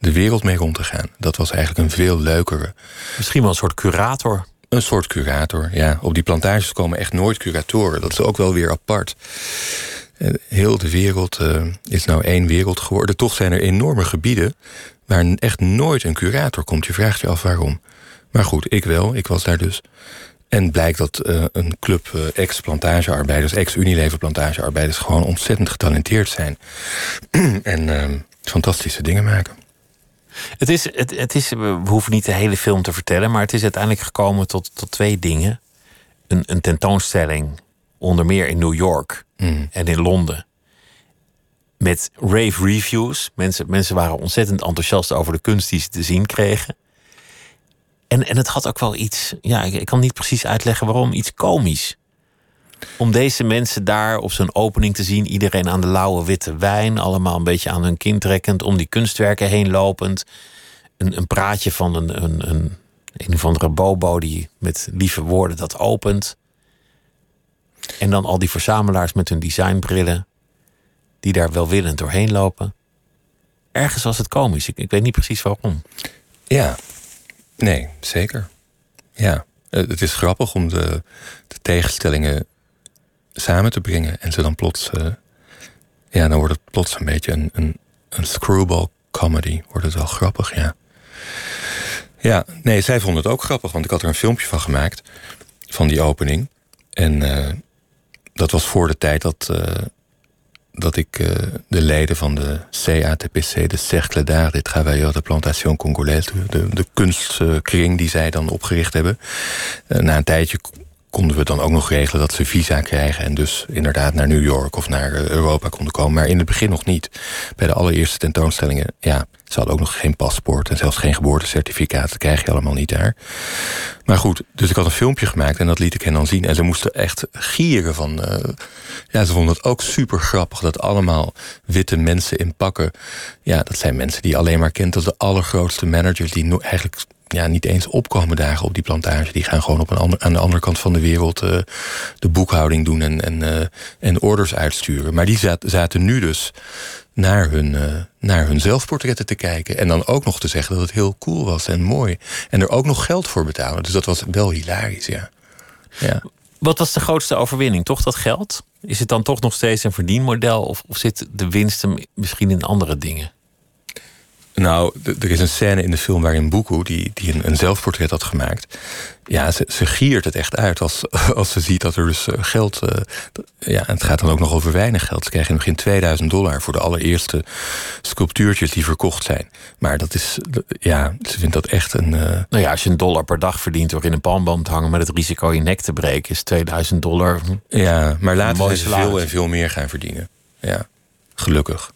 de wereld mee rond te gaan. Dat was eigenlijk een veel leukere. Misschien wel een soort curator. Een soort curator, ja. Op die plantages komen echt nooit curatoren. Dat is ook wel weer apart. Heel de wereld uh, is nou één wereld geworden. Toch zijn er enorme gebieden waar echt nooit een curator komt. Je vraagt je af waarom. Maar goed, ik wel. Ik was daar dus. En blijkt dat uh, een club uh, ex-plantagearbeiders, ex-Unilever plantagearbeiders... gewoon ontzettend getalenteerd zijn. en fantastische dingen maken. Het is, het, het is, we hoeven niet de hele film te vertellen, maar het is uiteindelijk gekomen tot, tot twee dingen. Een, een tentoonstelling, onder meer in New York mm. en in Londen. Met rave reviews. Mensen, mensen waren ontzettend enthousiast over de kunst die ze te zien kregen. En, en het had ook wel iets, ja, ik, ik kan niet precies uitleggen waarom, iets komisch. Om deze mensen daar op zo'n opening te zien. Iedereen aan de lauwe witte wijn. Allemaal een beetje aan hun kin trekkend. Om die kunstwerken heen lopend. Een, een praatje van een, een, een, een of andere bobo die met lieve woorden dat opent. En dan al die verzamelaars met hun designbrillen. Die daar welwillend doorheen lopen. Ergens was het komisch. Ik, ik weet niet precies waarom. Ja, nee, zeker. Ja, het is grappig om de, de tegenstellingen samen te brengen. En ze dan plots, uh, ja, dan wordt het plots een beetje een, een, een screwball comedy wordt het wel grappig, ja. Ja, nee, zij vond het ook grappig, want ik had er een filmpje van gemaakt. Van die opening. En uh, dat was voor de tijd dat, uh, dat ik de leden van de CATPC, de Cercle d'Art des Travailleurs de Plantation Congolaise, de, de kunstkring die zij dan opgericht hebben. na een tijdje konden we dan ook nog regelen dat ze visa krijgen... en dus inderdaad naar New York of naar eh, Europa konden komen. Maar in het begin nog niet. Bij de allereerste tentoonstellingen, ja, ze hadden ook nog geen paspoort... en zelfs geen geboortecertificaat, dat krijg je allemaal niet daar. Maar goed, dus ik had een filmpje gemaakt en dat liet ik hen dan zien. En ze moesten echt gieren van... Uh, ja, ze vonden het ook super grappig dat allemaal witte mensen in pakken... ja, dat zijn mensen die alleen maar kent als de allergrootste managers... die eigenlijk ja, niet eens opkomen dagen op die plantage. Die gaan gewoon op een ander, aan de andere kant van de wereld uh, de boekhouding doen en, en, uh, en orders uitsturen. Maar die zat, zaten nu dus naar hun, uh, naar hun zelfportretten te kijken. En dan ook nog te zeggen dat het heel cool was en mooi. En er ook nog geld voor betalen. Dus dat was wel hilarisch, ja. ja. Wat was de grootste overwinning? Toch dat geld? Is het dan toch nog steeds een verdienmodel? Of, of zit de winst misschien in andere dingen? Nou, er is een scène in de film waarin Boekoe, die, die een, een, zelfportret had gemaakt... ja, ze, ze giert het echt uit als, als ze ziet dat er dus eh, geld... Uh, ja, het gaat dan ook nog over weinig geld. Ze krijgen in het begin 2000 dollar voor de allereerste sculptuurtjes die verkocht zijn. Maar dat is, ja, ze vindt dat echt een... Uh... Nou ja, als je een dollar per dag verdient door in een palmboom te hangen... met het risico je nek te breken, is 2000 dollar... Ja, maar later ze veel en veel meer gaan verdienen. Ja, gelukkig.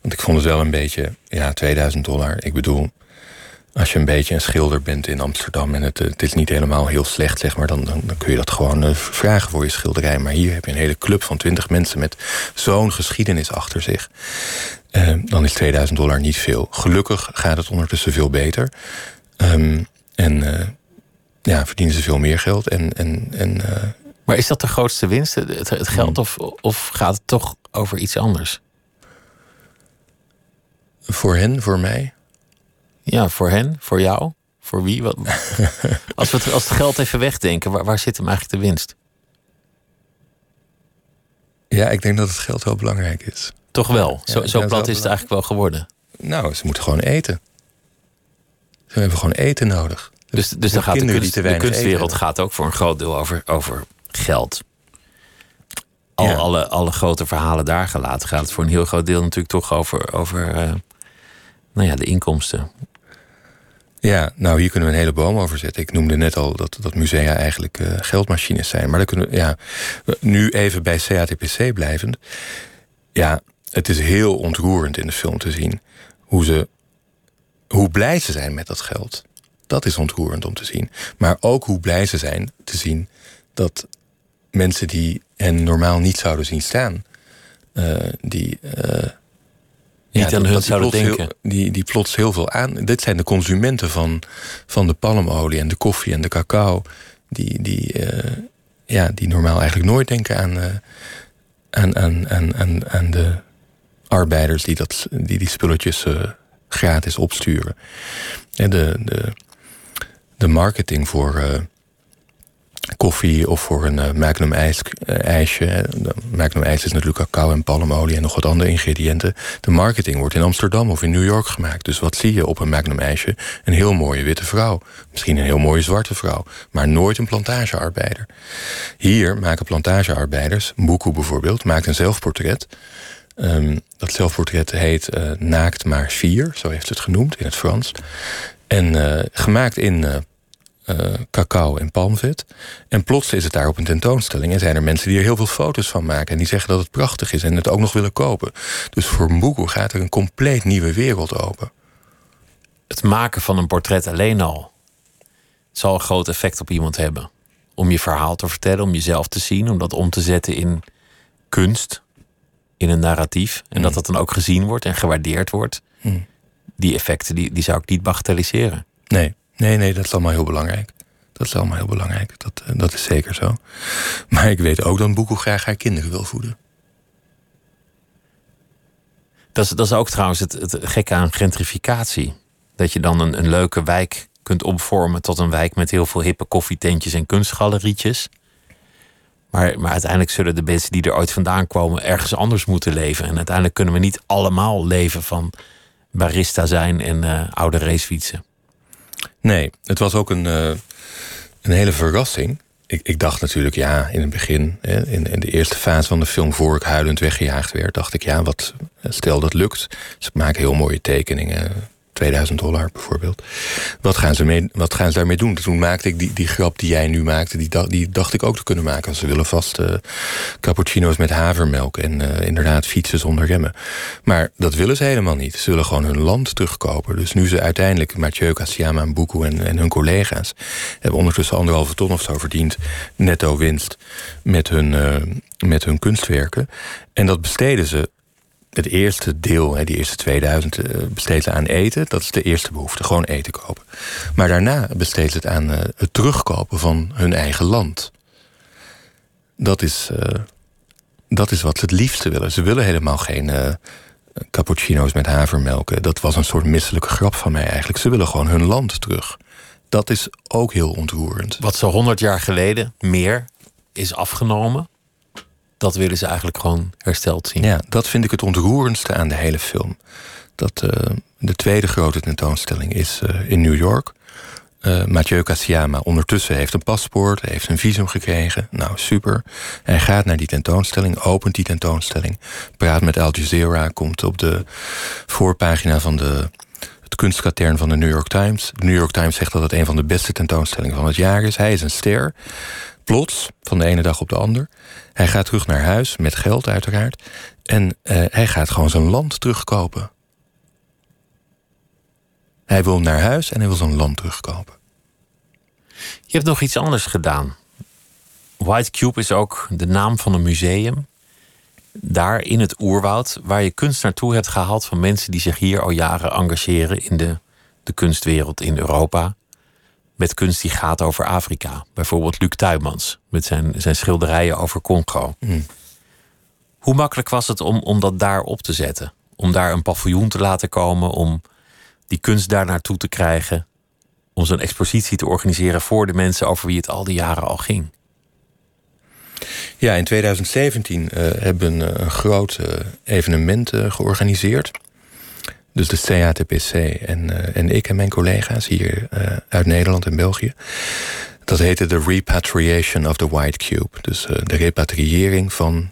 Want ik vond het wel een beetje, ja, 2000 dollar. Ik bedoel, als je een beetje een schilder bent in Amsterdam en het, het is niet helemaal heel slecht, zeg maar, dan, dan, dan kun je dat gewoon uh, vragen voor je schilderij. Maar hier heb je een hele club van 20 mensen met zo'n geschiedenis achter zich. Uh, dan is 2000 dollar niet veel. Gelukkig gaat het ondertussen veel beter. Um, en uh, ja, verdienen ze veel meer geld. En, en, en, maar is dat de grootste winst, het, het geld, hmm. of, of gaat het toch over iets anders? Voor hen, voor mij? Ja, voor hen, voor jou, voor wie? Wat, als we het, als het geld even wegdenken, waar, waar zit hem eigenlijk de winst? Ja, ik denk dat het geld wel belangrijk is. Toch wel? Zo, zo plat is het eigenlijk wel geworden. Nou, ze moeten gewoon eten. Ze hebben gewoon eten nodig. Dus, dus dan gaat de, kunst, de kunstwereld gaat ook voor een groot deel over, over geld. Al, alle, alle grote verhalen daar gelaten gaat het voor een heel groot deel natuurlijk toch over, over uh, nou ja, de inkomsten. Ja, nou hier kunnen we een hele boom over zetten. Ik noemde net al dat, dat musea eigenlijk uh, geldmachines zijn. Maar dan kunnen we, ja, nu even bij CATPC blijvend. Ja, het is heel ontroerend in de film te zien hoe ze hoe blij ze zijn met dat geld. Dat is ontroerend om te zien. Maar ook hoe blij ze zijn te zien dat mensen die hen normaal niet zouden zien staan, uh, die uh, niet aan hun zouden denken. Heel, die, die plots heel veel aan. Dit zijn de consumenten van, van de palmolie en de koffie en de cacao. Die, die, uh, ja, die normaal eigenlijk nooit denken aan, uh, aan, aan, aan, aan, aan de arbeiders die dat, die, die spulletjes uh, gratis opsturen. En de, de, de marketing voor koffie of voor een uh, Magnum ijs, uh, ijsje. Magnum ijs is natuurlijk cacao en palmolie en nog wat andere ingrediënten. De marketing wordt in Amsterdam of in New York gemaakt. Dus wat zie je op een Magnum ijsje? Een heel mooie witte vrouw. Misschien een heel mooie zwarte vrouw. Maar nooit een plantagearbeider. Hier maken plantagearbeiders, Mbuku bijvoorbeeld, maakt een zelfportret. Um, dat zelfportret heet Naakt maar vier, zo heeft het genoemd in het Frans. En gemaakt in cacao en palmvet. En plots is het daar op een tentoonstelling en zijn er mensen die er heel veel foto's van maken en die zeggen dat het prachtig is en het ook nog willen kopen. Dus voor Mbuku gaat er een compleet nieuwe wereld open. Het maken van een portret alleen al zal een groot effect op iemand hebben. Om je verhaal te vertellen, om jezelf te zien, om dat om te zetten in kunst, in een narratief. En dat mm. dat dan ook gezien wordt en gewaardeerd wordt. Mm. Die effecten die, die zou ik niet bagatelliseren. Nee. Nee, nee, dat is allemaal heel belangrijk. Dat is allemaal heel belangrijk. Dat, eh, dat is zeker zo. Maar ik weet ook dat Boekel graag haar kinderen wil voeden. Dat is, dat is ook trouwens het, het gekke aan gentrificatie. Dat je dan een, een leuke wijk kunt omvormen tot een wijk met heel veel hippe koffietentjes en kunstgalerietjes. Maar, maar uiteindelijk zullen de mensen die er ooit vandaan komen ergens anders moeten leven. En uiteindelijk kunnen we niet allemaal leven van barista zijn en uh, oude racefietsen. Nee, het was ook een, uh, een hele verrassing. Ik, ik, dacht natuurlijk, ja, in het begin, hè, in, in, de eerste fase van de film, voor ik huilend weggejaagd werd, dacht ik, ja, wat, stel dat lukt. Ze maken heel mooie tekeningen 2000 dollar bijvoorbeeld. Wat gaan ze, mee, wat gaan ze daarmee doen? Toen maakte ik die, die grap die jij nu maakte, die, die dacht ik ook te kunnen maken. Ze willen vast uh, cappuccino's met havermelk en uh, inderdaad fietsen zonder remmen. Maar dat willen ze helemaal niet. Ze willen gewoon hun land terugkopen. Dus nu ze uiteindelijk, Mathieu Kassiama en Boekoe en, en hun collega's... hebben ondertussen anderhalve ton of zo verdiend, netto winst, met hun, uh, met hun kunstwerken. En dat besteden ze het eerste deel, die eerste 2000, eh, besteedt ze aan eten. Dat is de eerste behoefte, gewoon eten kopen. Maar daarna besteedt ze het aan eh, het terugkopen van hun eigen land. Dat is, eh, dat is wat ze het liefste willen. Ze willen helemaal geen cappuccino's met havermelk. Dat was een soort misselijke grap van mij eigenlijk. Ze willen gewoon hun land terug. Dat is ook heel ontroerend. Wat zo 100 jaar geleden meer is afgenomen dat willen ze eigenlijk gewoon hersteld zien. Ja, dat vind ik het ontroerendste aan de hele film. Dat uh, de tweede grote tentoonstelling is uh, in New York. Uh, Mathieu Kassiama ondertussen heeft een paspoort, heeft een visum gekregen. Nou, super. Hij gaat naar die tentoonstelling, opent die tentoonstelling... praat met Al Jazeera, komt op de voorpagina van de, het kunstkatern van de New York Times. De New York Times zegt dat het een van de beste tentoonstellingen van het jaar is. Hij is een ster. Plots, van de ene dag op de ander, hij gaat terug naar huis, met geld uiteraard. En uh, hij gaat gewoon zijn land terugkopen. Hij wil naar huis en hij wil zijn land terugkopen. Je hebt nog iets anders gedaan. White Cube is ook de naam van een museum. Daar in het oerwoud, waar je kunst naartoe hebt gehaald van mensen die zich hier al jaren engageren in de, de kunstwereld in Europa met kunst die gaat over Afrika. Bijvoorbeeld Luc Tuymans met zijn, zijn schilderijen over Congo. Mm. Hoe makkelijk was het om, om dat daar op te zetten? Om daar een paviljoen te laten komen, om die kunst daar naartoe te krijgen, om zo'n expositie te organiseren voor de mensen over wie het al die jaren al ging? Ja, in 2017 uh, eh, hebben we een, een groot uh, evenement uh, georganiseerd. Dus de CATPC en, uh, en ik en mijn collega's hier uh, uit Nederland en België. Dat heette de Repatriation of the White Cube. Dus uh, de repatriëring van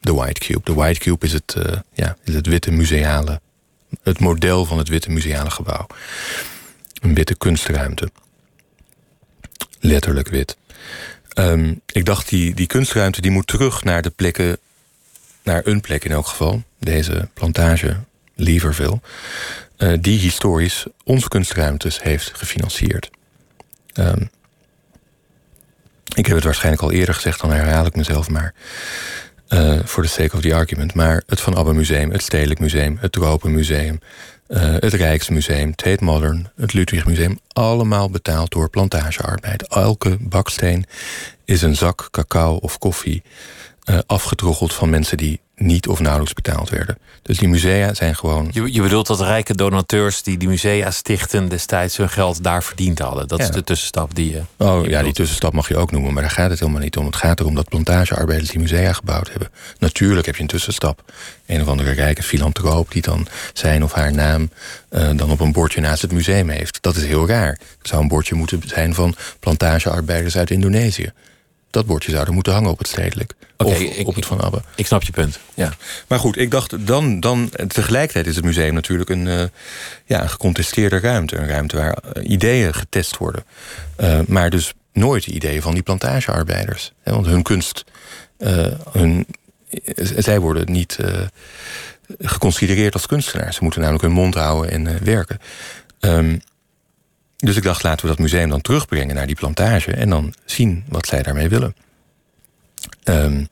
de White Cube. De White Cube is het, ja, is het witte museale... het model van het witte museale gebouw. Een witte kunstruimte. Letterlijk wit. Um, ik dacht, die, die kunstruimte die moet terug naar de plekken... naar een plek in elk geval. Deze plantage Lieverville, uh, die historisch onze kunstruimtes heeft gefinancierd. Um, ik heb het waarschijnlijk al eerder gezegd, dan herhaal ik mezelf maar. Uh, for the sake of the argument. Maar het Van Abbe Museum, het Stedelijk Museum, het Tropenmuseum, uh, het Rijksmuseum, Tate Modern, het Ludwig Museum, allemaal betaald door plantagearbeid. Elke baksteen is een zak cacao of koffie uh, afgetroggeld van mensen die niet of nauwelijks betaald werden. Dus die musea zijn gewoon. Je, je bedoelt dat rijke donateurs die die musea stichten destijds hun geld daar verdiend hadden. Dat is de tussenstap die je. Oh ja, die tussenstap mag je ook noemen, maar daar gaat het helemaal niet om. Het gaat erom dat plantagearbeiders die musea gebouwd hebben. Natuurlijk heb je een tussenstap. Een of andere rijke filantroop die dan zijn of haar naam uh, dan op een bordje naast het museum heeft. Dat is heel raar. Er zou een bordje moeten zijn van plantagearbeiders uit Indonesië dat bordje zou er moeten hangen op het stedelijk. Okay, of op het Van Abbe. Ik snap je punt. Ja. Maar goed, ik dacht dan, dan tegelijkertijd is het museum natuurlijk een, uh, ja, een gecontesteerde ruimte. Een ruimte waar uh, ideeën getest worden. Uh, maar dus nooit de ideeën van die plantagearbeiders. Hè, want hun kunst, hun, zij worden niet geconsidereerd als kunstenaars. Ze moeten namelijk hun mond houden en werken. Um, dus ik dacht, laten we dat museum dan terugbrengen naar die plantage en dan zien wat zij daarmee willen. Um,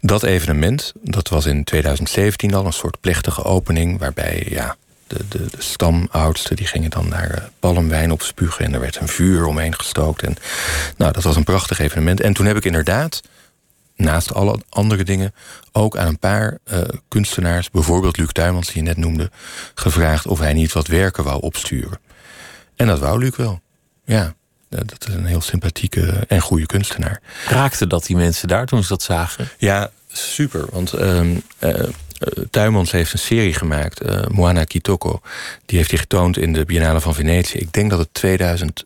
dat evenement, dat was in 2017 al een soort plechtige opening, waarbij ja, de, de, de stamoudsten die gingen dan naar uh, palmwijn opspugen en er werd een vuur omheen gestookt. En, nou, dat was een prachtig evenement. En toen heb ik inderdaad, naast alle andere dingen, ook aan een paar uh, kunstenaars, bijvoorbeeld Luc Tuymans, die je net noemde, gevraagd of hij niet wat werken wou opsturen. En dat wou Luc wel. Ja, dat is een heel sympathieke en goede kunstenaar. Raakte dat die mensen daar toen ze dat zagen? Ja, super. Want uh, uh, Tuymans heeft een serie gemaakt, uh, Moana Kitoko. Die heeft hij getoond in de Biennale van Venetië. Ik denk dat het 2001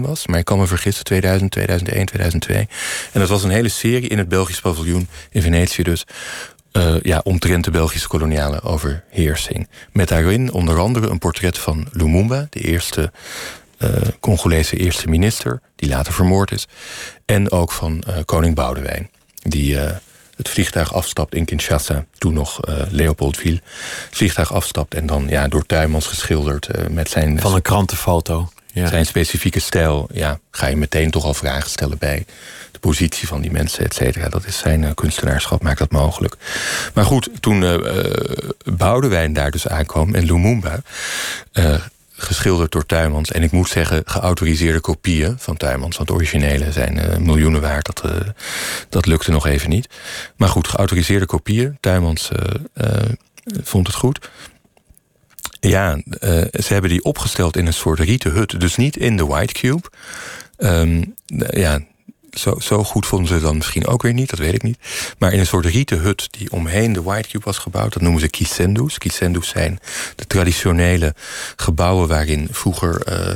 was, maar ik kan me vergissen, 2000, 2001, 2002. En dat was een hele serie in het Belgisch paviljoen in Venetië dus. Uh, ja, omtrent de Belgische koloniale overheersing. Met daarin onder andere een portret van Lumumba, de eerste uh, Congolese eerste minister, die later vermoord is. En ook van uh, koning Boudewijn, die het vliegtuig afstapt in Kinshasa, toen nog Leopoldville. Het vliegtuig afstapt en dan ja, door Tuymans geschilderd met zijn. Van een krantenfoto. Ja. Zijn specifieke stijl, ja, ga je meteen toch al vragen stellen bij de positie van die mensen, et cetera. Dat is zijn uh, kunstenaarschap, maakt dat mogelijk. Maar goed, toen uh, Boudewijn daar dus aankwam en Lumumba, geschilderd door Tuymans. En ik moet zeggen, geautoriseerde kopieën van Tuymans. Want de originele zijn miljoenen waard. Dat, dat lukte nog even niet. Maar goed, geautoriseerde kopieën. Tuymans vond het goed. Ja, uh, ze hebben die opgesteld in een soort rieten hut. Dus niet in de White Cube. Um, ja, zo, zo goed vonden ze het dan misschien ook weer niet, dat weet ik niet. Maar in een soort rieten hut die omheen de White Cube was gebouwd. Dat noemen ze kisendus. Kisendus zijn de traditionele gebouwen waarin vroeger uh,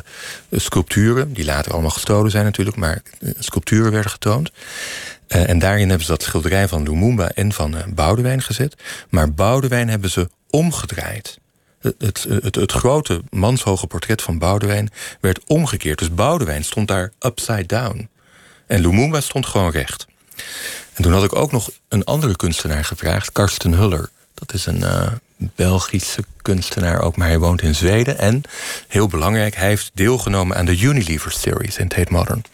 sculpturen, die later allemaal gestolen zijn natuurlijk, maar sculpturen werden getoond. En daarin hebben ze dat schilderij van Lumumba en van uh, Boudewijn gezet. Maar Boudewijn hebben ze omgedraaid het, het, het, grote manshoge portret van Boudewijn werd omgekeerd. Dus Boudewijn stond daar upside down. En Lumumba stond gewoon recht. En toen had ik ook nog een andere kunstenaar gevraagd, Karsten Huller. Dat is een uh, Belgische kunstenaar ook, maar hij woont in Zweden. En, heel belangrijk, hij heeft deelgenomen aan de Unilever Series in Tate Modern.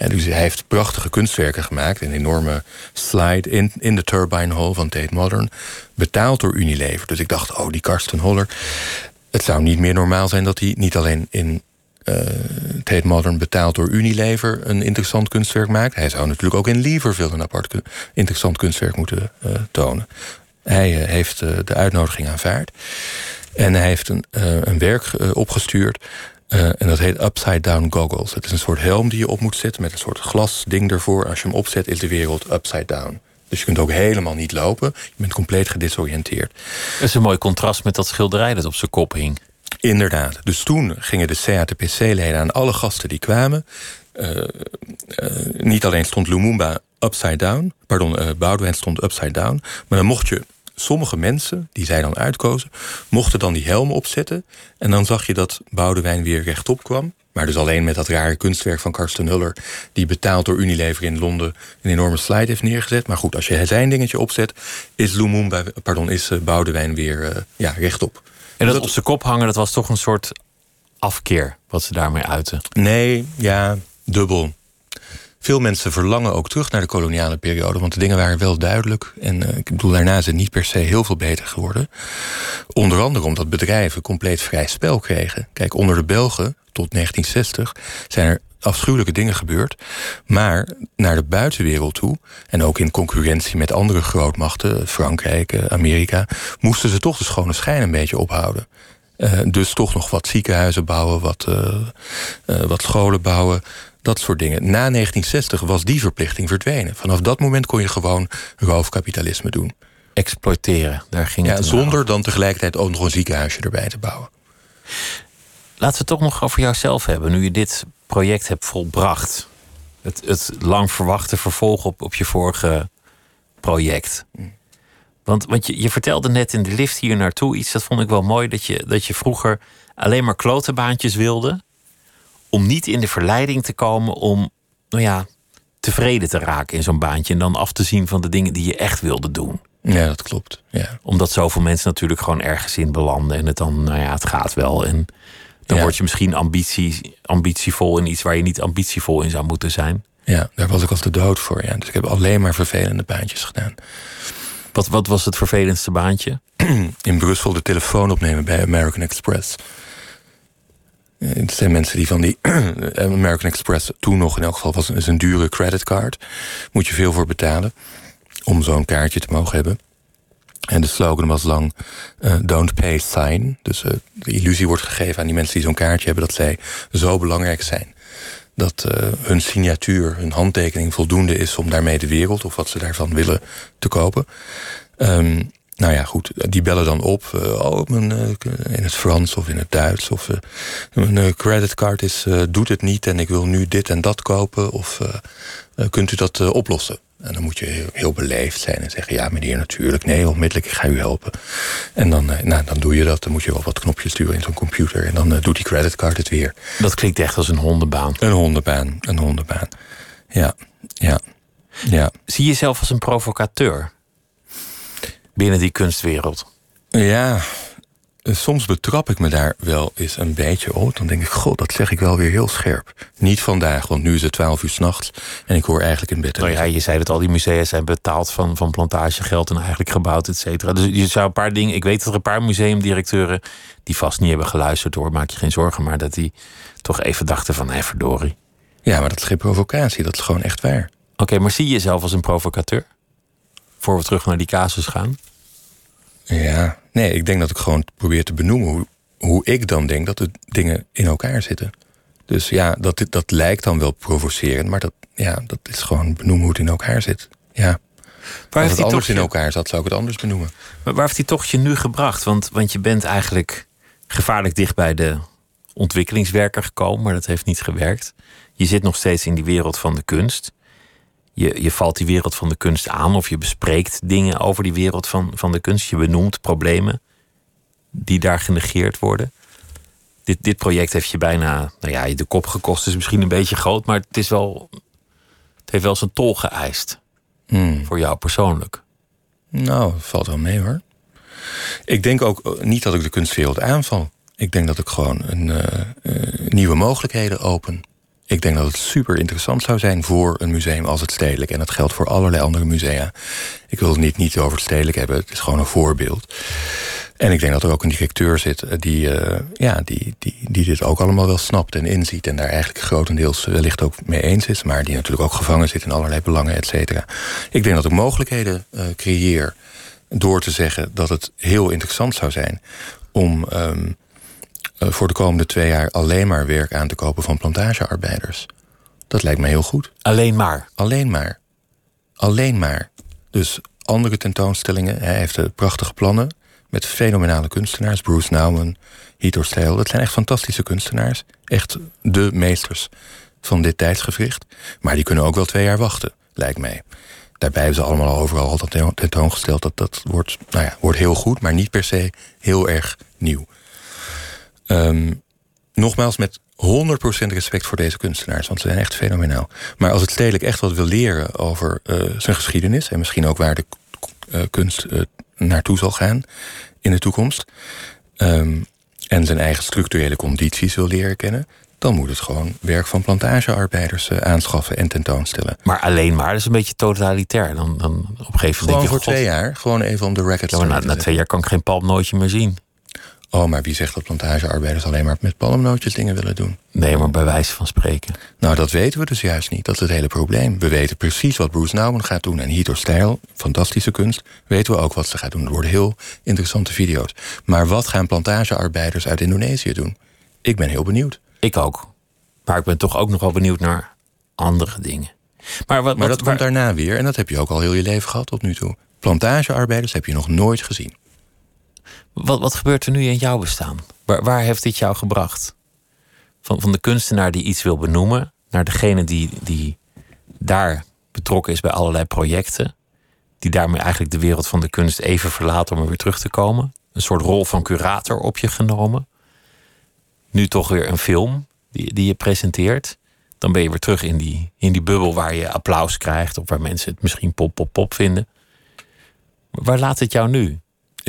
En dus hij heeft prachtige kunstwerken gemaakt. Een enorme slide in, in de Turbine Hall van Tate Modern. Betaald door Unilever. Dus ik dacht, oh, die Karsten Holler. Het zou niet meer normaal zijn dat hij niet alleen in uh, Tate Modern betaald door Unilever een interessant kunstwerk maakt. Hij zou natuurlijk ook in Leverville een apart interessant kunstwerk moeten uh, tonen. Hij uh, heeft de uitnodiging aanvaard. En hij heeft een, een werk opgestuurd uh, en dat heet upside down goggles. Het is een soort helm die je op moet zetten met een soort glasding ervoor. Als je hem opzet, is de wereld upside down. Dus je kunt ook helemaal niet lopen. Je bent compleet gedisoriënteerd. Dat is een mooi contrast met dat schilderij dat op zijn kop hing. Inderdaad. Dus toen gingen de CATPC-leden aan alle gasten die kwamen. Uh, uh, niet alleen stond Lumumba upside down, pardon, Boudewijn stond upside down, maar dan mocht je sommige mensen, die zij dan uitkozen, mochten dan die helm opzetten. En dan zag je dat Boudewijn weer rechtop kwam. Maar dus alleen met dat rare kunstwerk van Karsten Huller... die betaald door Unilever in Londen een enorme slide heeft neergezet. Maar goed, als je zijn dingetje opzet, is Lumumba, pardon, is eh, Boudewijn weer uh, ja, rechtop. En dat, dat op zijn kop hangen, dat was toch een soort afkeer wat ze daarmee uiten? Nee, ja, dubbel veel mensen verlangen ook terug naar de koloniale periode. Want de dingen waren wel duidelijk. En uh, ik bedoel, daarna het niet per se heel veel beter geworden. Onder andere omdat bedrijven compleet vrij spel kregen. Kijk, onder de Belgen tot 1960 zijn er afschuwelijke dingen gebeurd. Maar naar de buitenwereld toe, en ook in concurrentie met andere grootmachten, Frankrijk, eh, Amerika, moesten ze toch de schone schijn een beetje ophouden. Uh, dus toch nog wat ziekenhuizen bouwen, wat, wat scholen bouwen. Dat soort dingen. Na 1960 was die verplichting verdwenen. Vanaf dat moment kon je gewoon roofkapitalisme doen. Exploiteren, daar ging ja, het Zonder dan tegelijkertijd ook nog een ziekenhuisje erbij te bouwen. Laten we het toch nog over jouzelf hebben. Nu je dit project hebt volbracht. Het, het lang verwachte vervolg op, op je vorige project. Want, want je, je vertelde net in de lift hier naartoe iets, dat vond ik wel mooi. Dat je, dat je vroeger alleen maar klotenbaantjes wilde om niet in de verleiding te komen om, nou ja, tevreden te raken in zo'n baantje. En dan af te zien van de dingen die je echt wilde doen. Ja, dat klopt. Ja. Omdat zoveel mensen natuurlijk gewoon ergens in belanden. En het dan, nou ja, het gaat wel. En dan word je misschien ambitie, ambitievol in iets waar je niet ambitievol in zou moeten zijn. Ja, daar was ik als de dood voor. Ja. Dus ik heb alleen maar vervelende baantjes gedaan. Wat, wat was het vervelendste baantje? In Brussel de telefoon opnemen bij American Express. Eh, het zijn mensen die van die American Express toen nog in elk geval was is een dure creditcard. Moet je veel voor betalen om zo'n kaartje te mogen hebben. En de slogan was lang uh, don't pay sign. Dus de illusie wordt gegeven aan die mensen die zo'n kaartje hebben dat zij zo belangrijk zijn. Dat hun signatuur, hun handtekening voldoende is om daarmee de wereld of wat ze daarvan willen te kopen. Ehm, nou ja, goed, die bellen dan op. Uh, oh, mijn, uh, in het Frans of in het Duits. Of uh, mijn creditcard is, doet het niet en ik wil nu dit en dat kopen. Of kunt u dat oplossen? En dan moet je heel, heel, beleefd zijn en zeggen: Ja, meneer, natuurlijk. Nee, onmiddellijk, ik ga u helpen. En dan, nou, dan doe je dat. Dan moet je wel wat knopjes duwen in zo'n computer. En dan doet die creditcard het weer. Dat klinkt echt als een hondenbaan. Een hondenbaan, een hondenbaan. Ja, ja, ja. Zie je jezelf als een provocateur? Binnen die kunstwereld? Ja, soms betrap ik me daar wel eens een beetje op. Dan denk ik, god, dat zeg ik wel weer heel scherp. Niet vandaag, want nu is het twaalf uur s'nachts en ik hoor eigenlijk in bed. Nou ja, je zei dat al die musea zijn betaald van, van plantagegeld en eigenlijk gebouwd, et cetera. Dus je zou een paar dingen. Ik weet dat er een paar museumdirecteuren die vast niet hebben geluisterd hoor, maak je geen zorgen, maar dat die toch even dachten van, hé, verdorie. Ja, maar dat is geen provocatie, dat is gewoon echt waar. Oké, maar zie je jezelf als een provocateur? Voor we terug naar die casus gaan. Ja, nee, ik denk dat ik gewoon probeer te benoemen hoe, hoe ik dan denk dat de dingen in elkaar zitten. Dus ja, dat, dat lijkt dan wel provocerend, maar dat, ja, dat is gewoon benoemen hoe het in elkaar zit. Ja. Waar Als het anders in elkaar zat, zou ik het anders benoemen. Maar waar heeft die tochtje nu gebracht? Want, want je bent eigenlijk gevaarlijk dicht bij de ontwikkelingswerker gekomen, maar dat heeft niet gewerkt. Je zit nog steeds in die wereld van de kunst je, je valt die wereld van de kunst aan of je bespreekt dingen over die wereld van, van de kunst. Je benoemt problemen die daar genegeerd worden. Dit, dit project heeft je bijna, nou ja, de kop gekost is misschien een beetje groot, maar het, is wel, het heeft wel zijn tol geëist. Hmm. Voor jou persoonlijk. Nou, valt wel mee hoor. Ik denk ook eh, niet dat ik de kunstwereld aanval. Ik denk dat ik gewoon een, uh, nieuwe mogelijkheden open. Ik denk dat het super interessant zou zijn voor een museum als het Stedelijk. En dat geldt voor allerlei andere musea. Ik wil het niet, niet over het Stedelijk hebben, het is gewoon een voorbeeld. En ik denk dat er ook een directeur zit eh, die, uh, ja, die, die, die dit ook allemaal wel snapt en inziet. En daar eigenlijk grotendeels wellicht ook mee eens is. Maar die natuurlijk ook gevangen zit in allerlei belangen, et cetera. Ik denk dat ik mogelijkheden uh, creëer door te zeggen dat het heel interessant zou zijn om um, eh, voor de komende twee jaar alleen maar werk aan te kopen van plantagearbeiders. Dat lijkt me heel goed. Alleen maar? Alleen maar. Alleen maar. Dus andere tentoonstellingen. Hij heeft prachtige plannen met fenomenale kunstenaars. Bruce Nauman, Hito Stijl. Dat zijn echt fantastische kunstenaars. Echt de meesters van dit tijdsgevricht. Maar die kunnen ook wel twee jaar wachten, lijkt mij. Daarbij hebben ze allemaal overal al tentoongesteld. Dat, dat wordt, nou ja, wordt heel goed, maar niet per se heel erg nieuw. Um, nogmaals, met 100% respect voor deze kunstenaars, want ze zijn echt fenomenaal. Maar als het stedelijk echt wat wil leren over uh, zijn geschiedenis en misschien ook waar de uh, kunst uh, naartoe zal gaan in de toekomst, um, en zijn eigen structurele condities wil leren kennen, dan moet het gewoon werk van plantagearbeiders aanschaffen en tentoonstellen. Maar alleen maar, dat is een beetje totalitair. Dan, dan op een gegeven moment. Gewoon voor twee jaar, gewoon even om de record ja, na, na twee jaar kan ik geen palmnootje meer zien. Oh, maar wie zegt dat plantagearbeiders alleen maar met palmnootjes dingen willen doen? Nee, maar bij wijze van spreken. Nou, dat weten we dus juist niet. Dat is het hele probleem. We weten precies wat Bruce Nauman gaat doen. En Hito Stijl, fantastische kunst, weten we ook wat ze gaat doen. Er worden heel interessante video's. Maar wat gaan plantagearbeiders uit Indonesië doen? Ik ben heel benieuwd. Ik ook. Maar ik ben toch ook nog wel benieuwd naar andere dingen. Maar, wat, maar dat komt daarna weer. En dat heb je ook al heel je leven gehad tot nu toe. Plantagearbeiders heb je nog nooit gezien. Wat, wat gebeurt er nu in jouw bestaan? Waar, waar heeft dit jou gebracht? Van, van de kunstenaar die iets wil benoemen, naar degene die, die daar betrokken is bij allerlei projecten, die daarmee eigenlijk de wereld van de kunst even verlaat om er weer terug te komen. Een soort rol van curator op je genomen. Nu toch weer een film die, die je presenteert. Dan ben je weer terug in die, in die bubbel waar je applaus krijgt of waar mensen het misschien pop, pop, pop vinden. Waar laat het jou nu?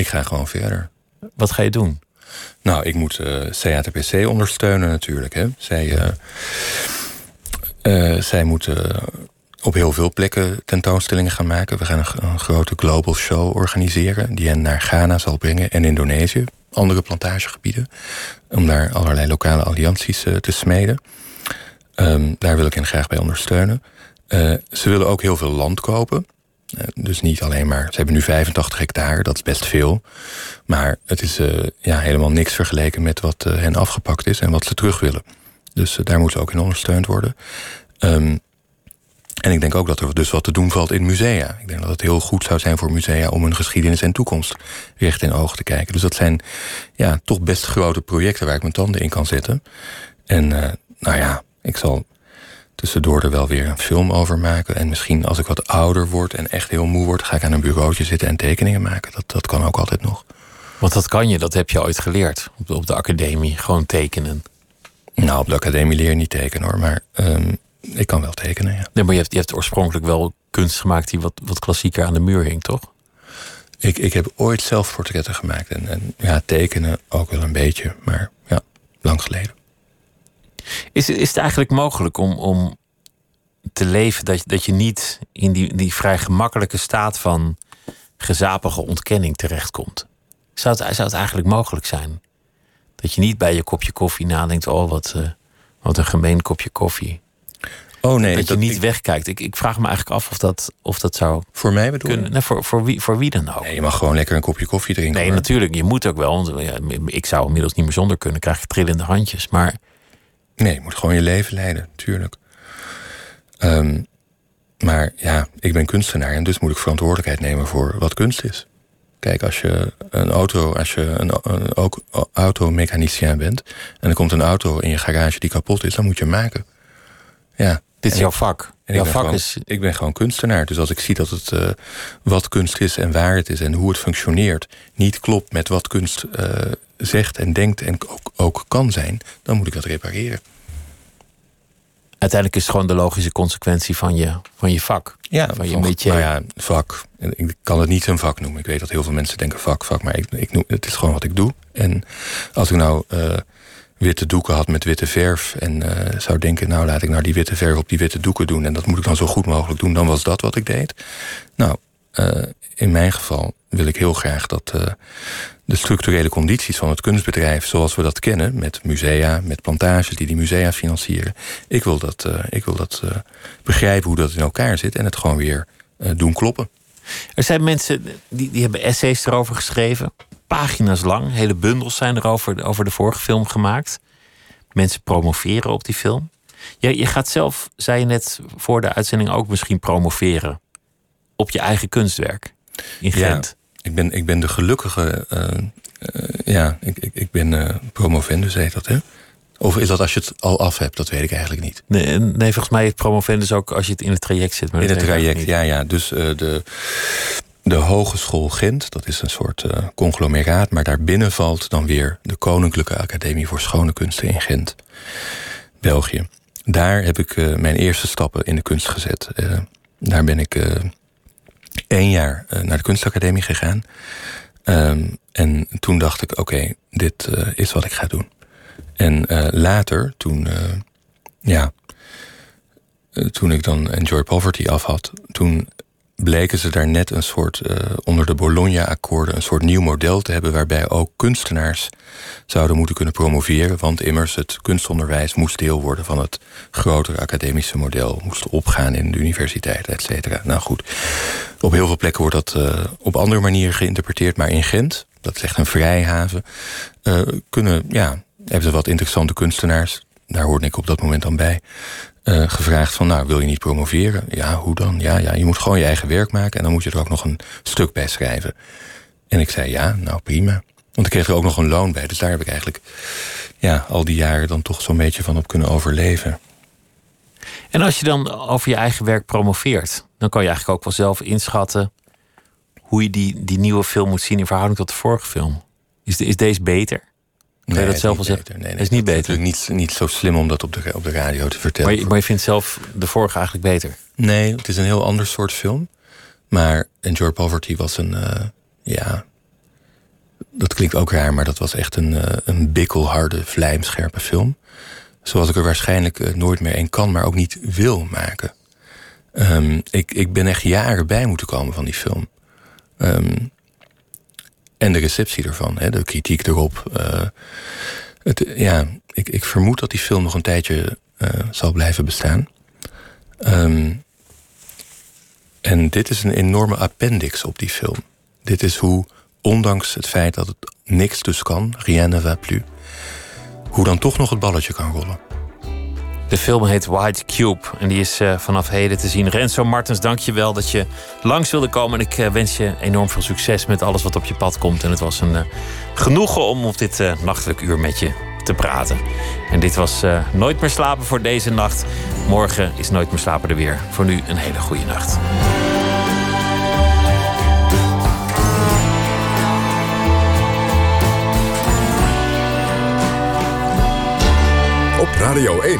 Ik ga gewoon verder. Wat ga je doen? Nou, ik moet uh, eh, CATPC ondersteunen natuurlijk. Hè. Zij, uh, uh, zij moeten op heel veel plekken tentoonstellingen gaan maken. We gaan een, een, grote global show organiseren... die hen naar Ghana zal brengen en Indonesië. Andere plantagegebieden. Om daar allerlei lokale allianties te smeden. Um, daar wil ik hen graag bij ondersteunen. ze willen ook heel veel land kopen... Eh, dus niet alleen maar, ze hebben nu 85 hectare, dat is best veel. Maar het is uh, ja, helemaal niks vergeleken met wat uh, hen afgepakt is en wat ze terug willen. Dus daar moeten ze ook in ondersteund worden. Um, En ik denk ook dat er dus wat te doen valt in musea. Ik denk dat het heel goed zou zijn voor musea om hun geschiedenis en toekomst recht in ogen te kijken. Dus dat zijn ja, toch best grote projecten waar ik mijn tanden in kan zetten. En nou ja, ik zal tussendoor er wel weer een film over maken. En misschien als ik wat ouder word en echt heel moe word, ga ik aan een bureautje zitten en tekeningen maken. Dat, dat kan ook altijd nog. Want dat kan je, dat heb je ooit geleerd op de, op de academie, gewoon tekenen. Nou, op de academie leer je niet tekenen hoor, maar um, ik kan wel tekenen, ja. Nee, maar je hebt, je hebt oorspronkelijk wel kunst gemaakt die wat, wat klassieker aan de muur hing, toch? Ik, ik heb ooit zelf portretten gemaakt en, en ja, tekenen ook wel een beetje, maar ja, lang geleden. Is, is het eigenlijk mogelijk om, om te leven dat, dat je niet in die, die vrij gemakkelijke staat van gezapige ontkenning terechtkomt? Zou het, zou het eigenlijk mogelijk zijn? Dat je niet bij je kopje koffie nadenkt: oh, wat, uh, wat een gemeen kopje koffie. Oh nee, dat je niet wegkijkt. Ik, ik vraag me eigenlijk af of dat, of dat zou. Voor mij bedoel kunnen. Nee, voor, voor, wie, voor wie dan ook? Nee, je mag gewoon lekker een kopje koffie drinken. Nee, natuurlijk. Je moet ook wel. Want, ja, ik zou inmiddels niet meer zonder kunnen. Krijg je trillende handjes. Maar. Nee, je moet gewoon je leven leiden, tuurlijk. Um, maar ja, ik ben kunstenaar en dus moet ik verantwoordelijkheid nemen voor wat kunst is. Kijk, als je een auto, als je een, een ook automechanicien bent en er komt een auto in je garage die kapot is, dan moet je hem maken. Ja. Dit is jouw vak. En jouw ik, ben vak gewoon, is. ik ben gewoon kunstenaar. Dus als ik zie dat het uh, wat kunst is en waar het is en hoe het functioneert, niet klopt met wat kunst uh, zegt en denkt en ook, ook kan zijn, dan moet ik dat repareren uiteindelijk is het gewoon de logische consequentie van je, van je vak. Ja, van je beetje. Nou ja, vak. Ik kan het niet een vak noemen. Ik weet dat heel veel mensen denken vak, vak. Maar ik, ik noem, het is gewoon wat ik doe. En als ik nou uh, witte doeken had met witte verf... en uh, zou denken, nou laat ik nou die witte verf op die witte doeken doen... en dat moet ik dan zo goed mogelijk doen, dan was dat wat ik deed. Nou, in mijn geval wil ik heel graag dat de structurele condities van het kunstbedrijf zoals we dat kennen, met musea, met plantages die die musea financieren. Ik wil dat, uh, ik wil dat uh, begrijpen hoe dat in elkaar zit en het gewoon weer doen kloppen. Er zijn mensen die, die hebben essays erover geschreven, pagina's lang, hele bundels zijn erover over de vorige film gemaakt. Mensen promoveren op die film. Je gaat zelf, zei je net voor de uitzending, ook misschien promoveren op je eigen kunstwerk in Gent. Ja. Ik ben, ik ben de gelukkige. Uh, uh, ja, ik, ik, ik ben uh, promovendus, heet dat, hè? Of is dat als je het al af hebt? Dat weet ik eigenlijk niet. Nee, nee volgens mij is promovendus ook als je het in het traject zit. Maar in het traject, ja, ja. Dus de, de Hogeschool Gent, dat is een soort conglomeraat... maar daarbinnen valt dan weer de Koninklijke Academie voor Schone Kunsten in Gent, België. Daar heb ik mijn eerste stappen in de kunst gezet. daar ben ik één jaar uh, naar de kunstacademie gegaan. Um, en toen dacht ik, oké, dit uh, is wat ik ga doen. En uh, later, toen, ja, toen ik dan Enjoy Poverty af had, toen bleken ze daar net een soort, uh, onder de Bologna-akkoorden, een soort nieuw model te hebben waarbij ook kunstenaars zouden moeten kunnen promoveren. Want immers het kunstonderwijs moest deel worden van het grotere academische model, moest opgaan in de universiteit, et cetera. Nou goed, op heel veel plekken wordt dat uh, op andere manieren geïnterpreteerd, maar in Gent, dat is echt een vrijhaven, uh, kunnen, ja, hebben ze wat interessante kunstenaars. Daar hoorde ik op dat moment dan bij. Uh, gevraagd van, nou, wil je niet promoveren? Ja, hoe dan? Ja, ja, je moet gewoon je eigen werk maken... en dan moet je er ook nog een stuk bij schrijven. En ik zei, ja, nou, prima. Want ik kreeg er ook nog een loon bij. Dus daar heb ik eigenlijk ja, al die jaren dan toch zo'n beetje van op kunnen overleven. En als je dan over je eigen werk promoveert... dan kan je eigenlijk ook wel zelf inschatten... hoe je die, die nieuwe film moet zien in verhouding tot de vorige film. Is, is deze beter? Nee, je dat zelf wel zeggen? Nee, nee, is niet beter. Is niet, niet zo slim om dat op de, op de radio te vertellen. Maar je, maar je vindt zelf de vorige eigenlijk beter? Nee, het is een heel ander soort film. Maar Enjoy Poverty was een. Uh, ja. Dat klinkt ook raar, maar dat was echt een, uh, een bikkelharde, vlijmscherpe film. Zoals ik er waarschijnlijk uh, nooit meer een kan, maar ook niet wil maken. Um, ik, ik ben echt jaren bij moeten komen van die film. Um, en de receptie ervan, hè, de kritiek erop. Uh, het, ja, ik, ik vermoed dat die film nog een tijdje uh, zal blijven bestaan. Um, en dit is een enorme appendix op die film. Dit is hoe, ondanks het feit dat het niks dus kan, rien ne va plus, hoe dan toch nog het balletje kan rollen. De film heet White Cube en die is uh, vanaf heden te zien. Renzo Martens, dank je wel dat je langs wilde komen. En ik uh, wens je enorm veel succes met alles wat op je pad komt. En het was een uh, genoegen om op dit nachtelijk uur met je te praten. En dit was Nooit meer slapen voor deze nacht. Morgen is Nooit meer slapen er weer. Voor nu een hele goede nacht. Op Radio 1,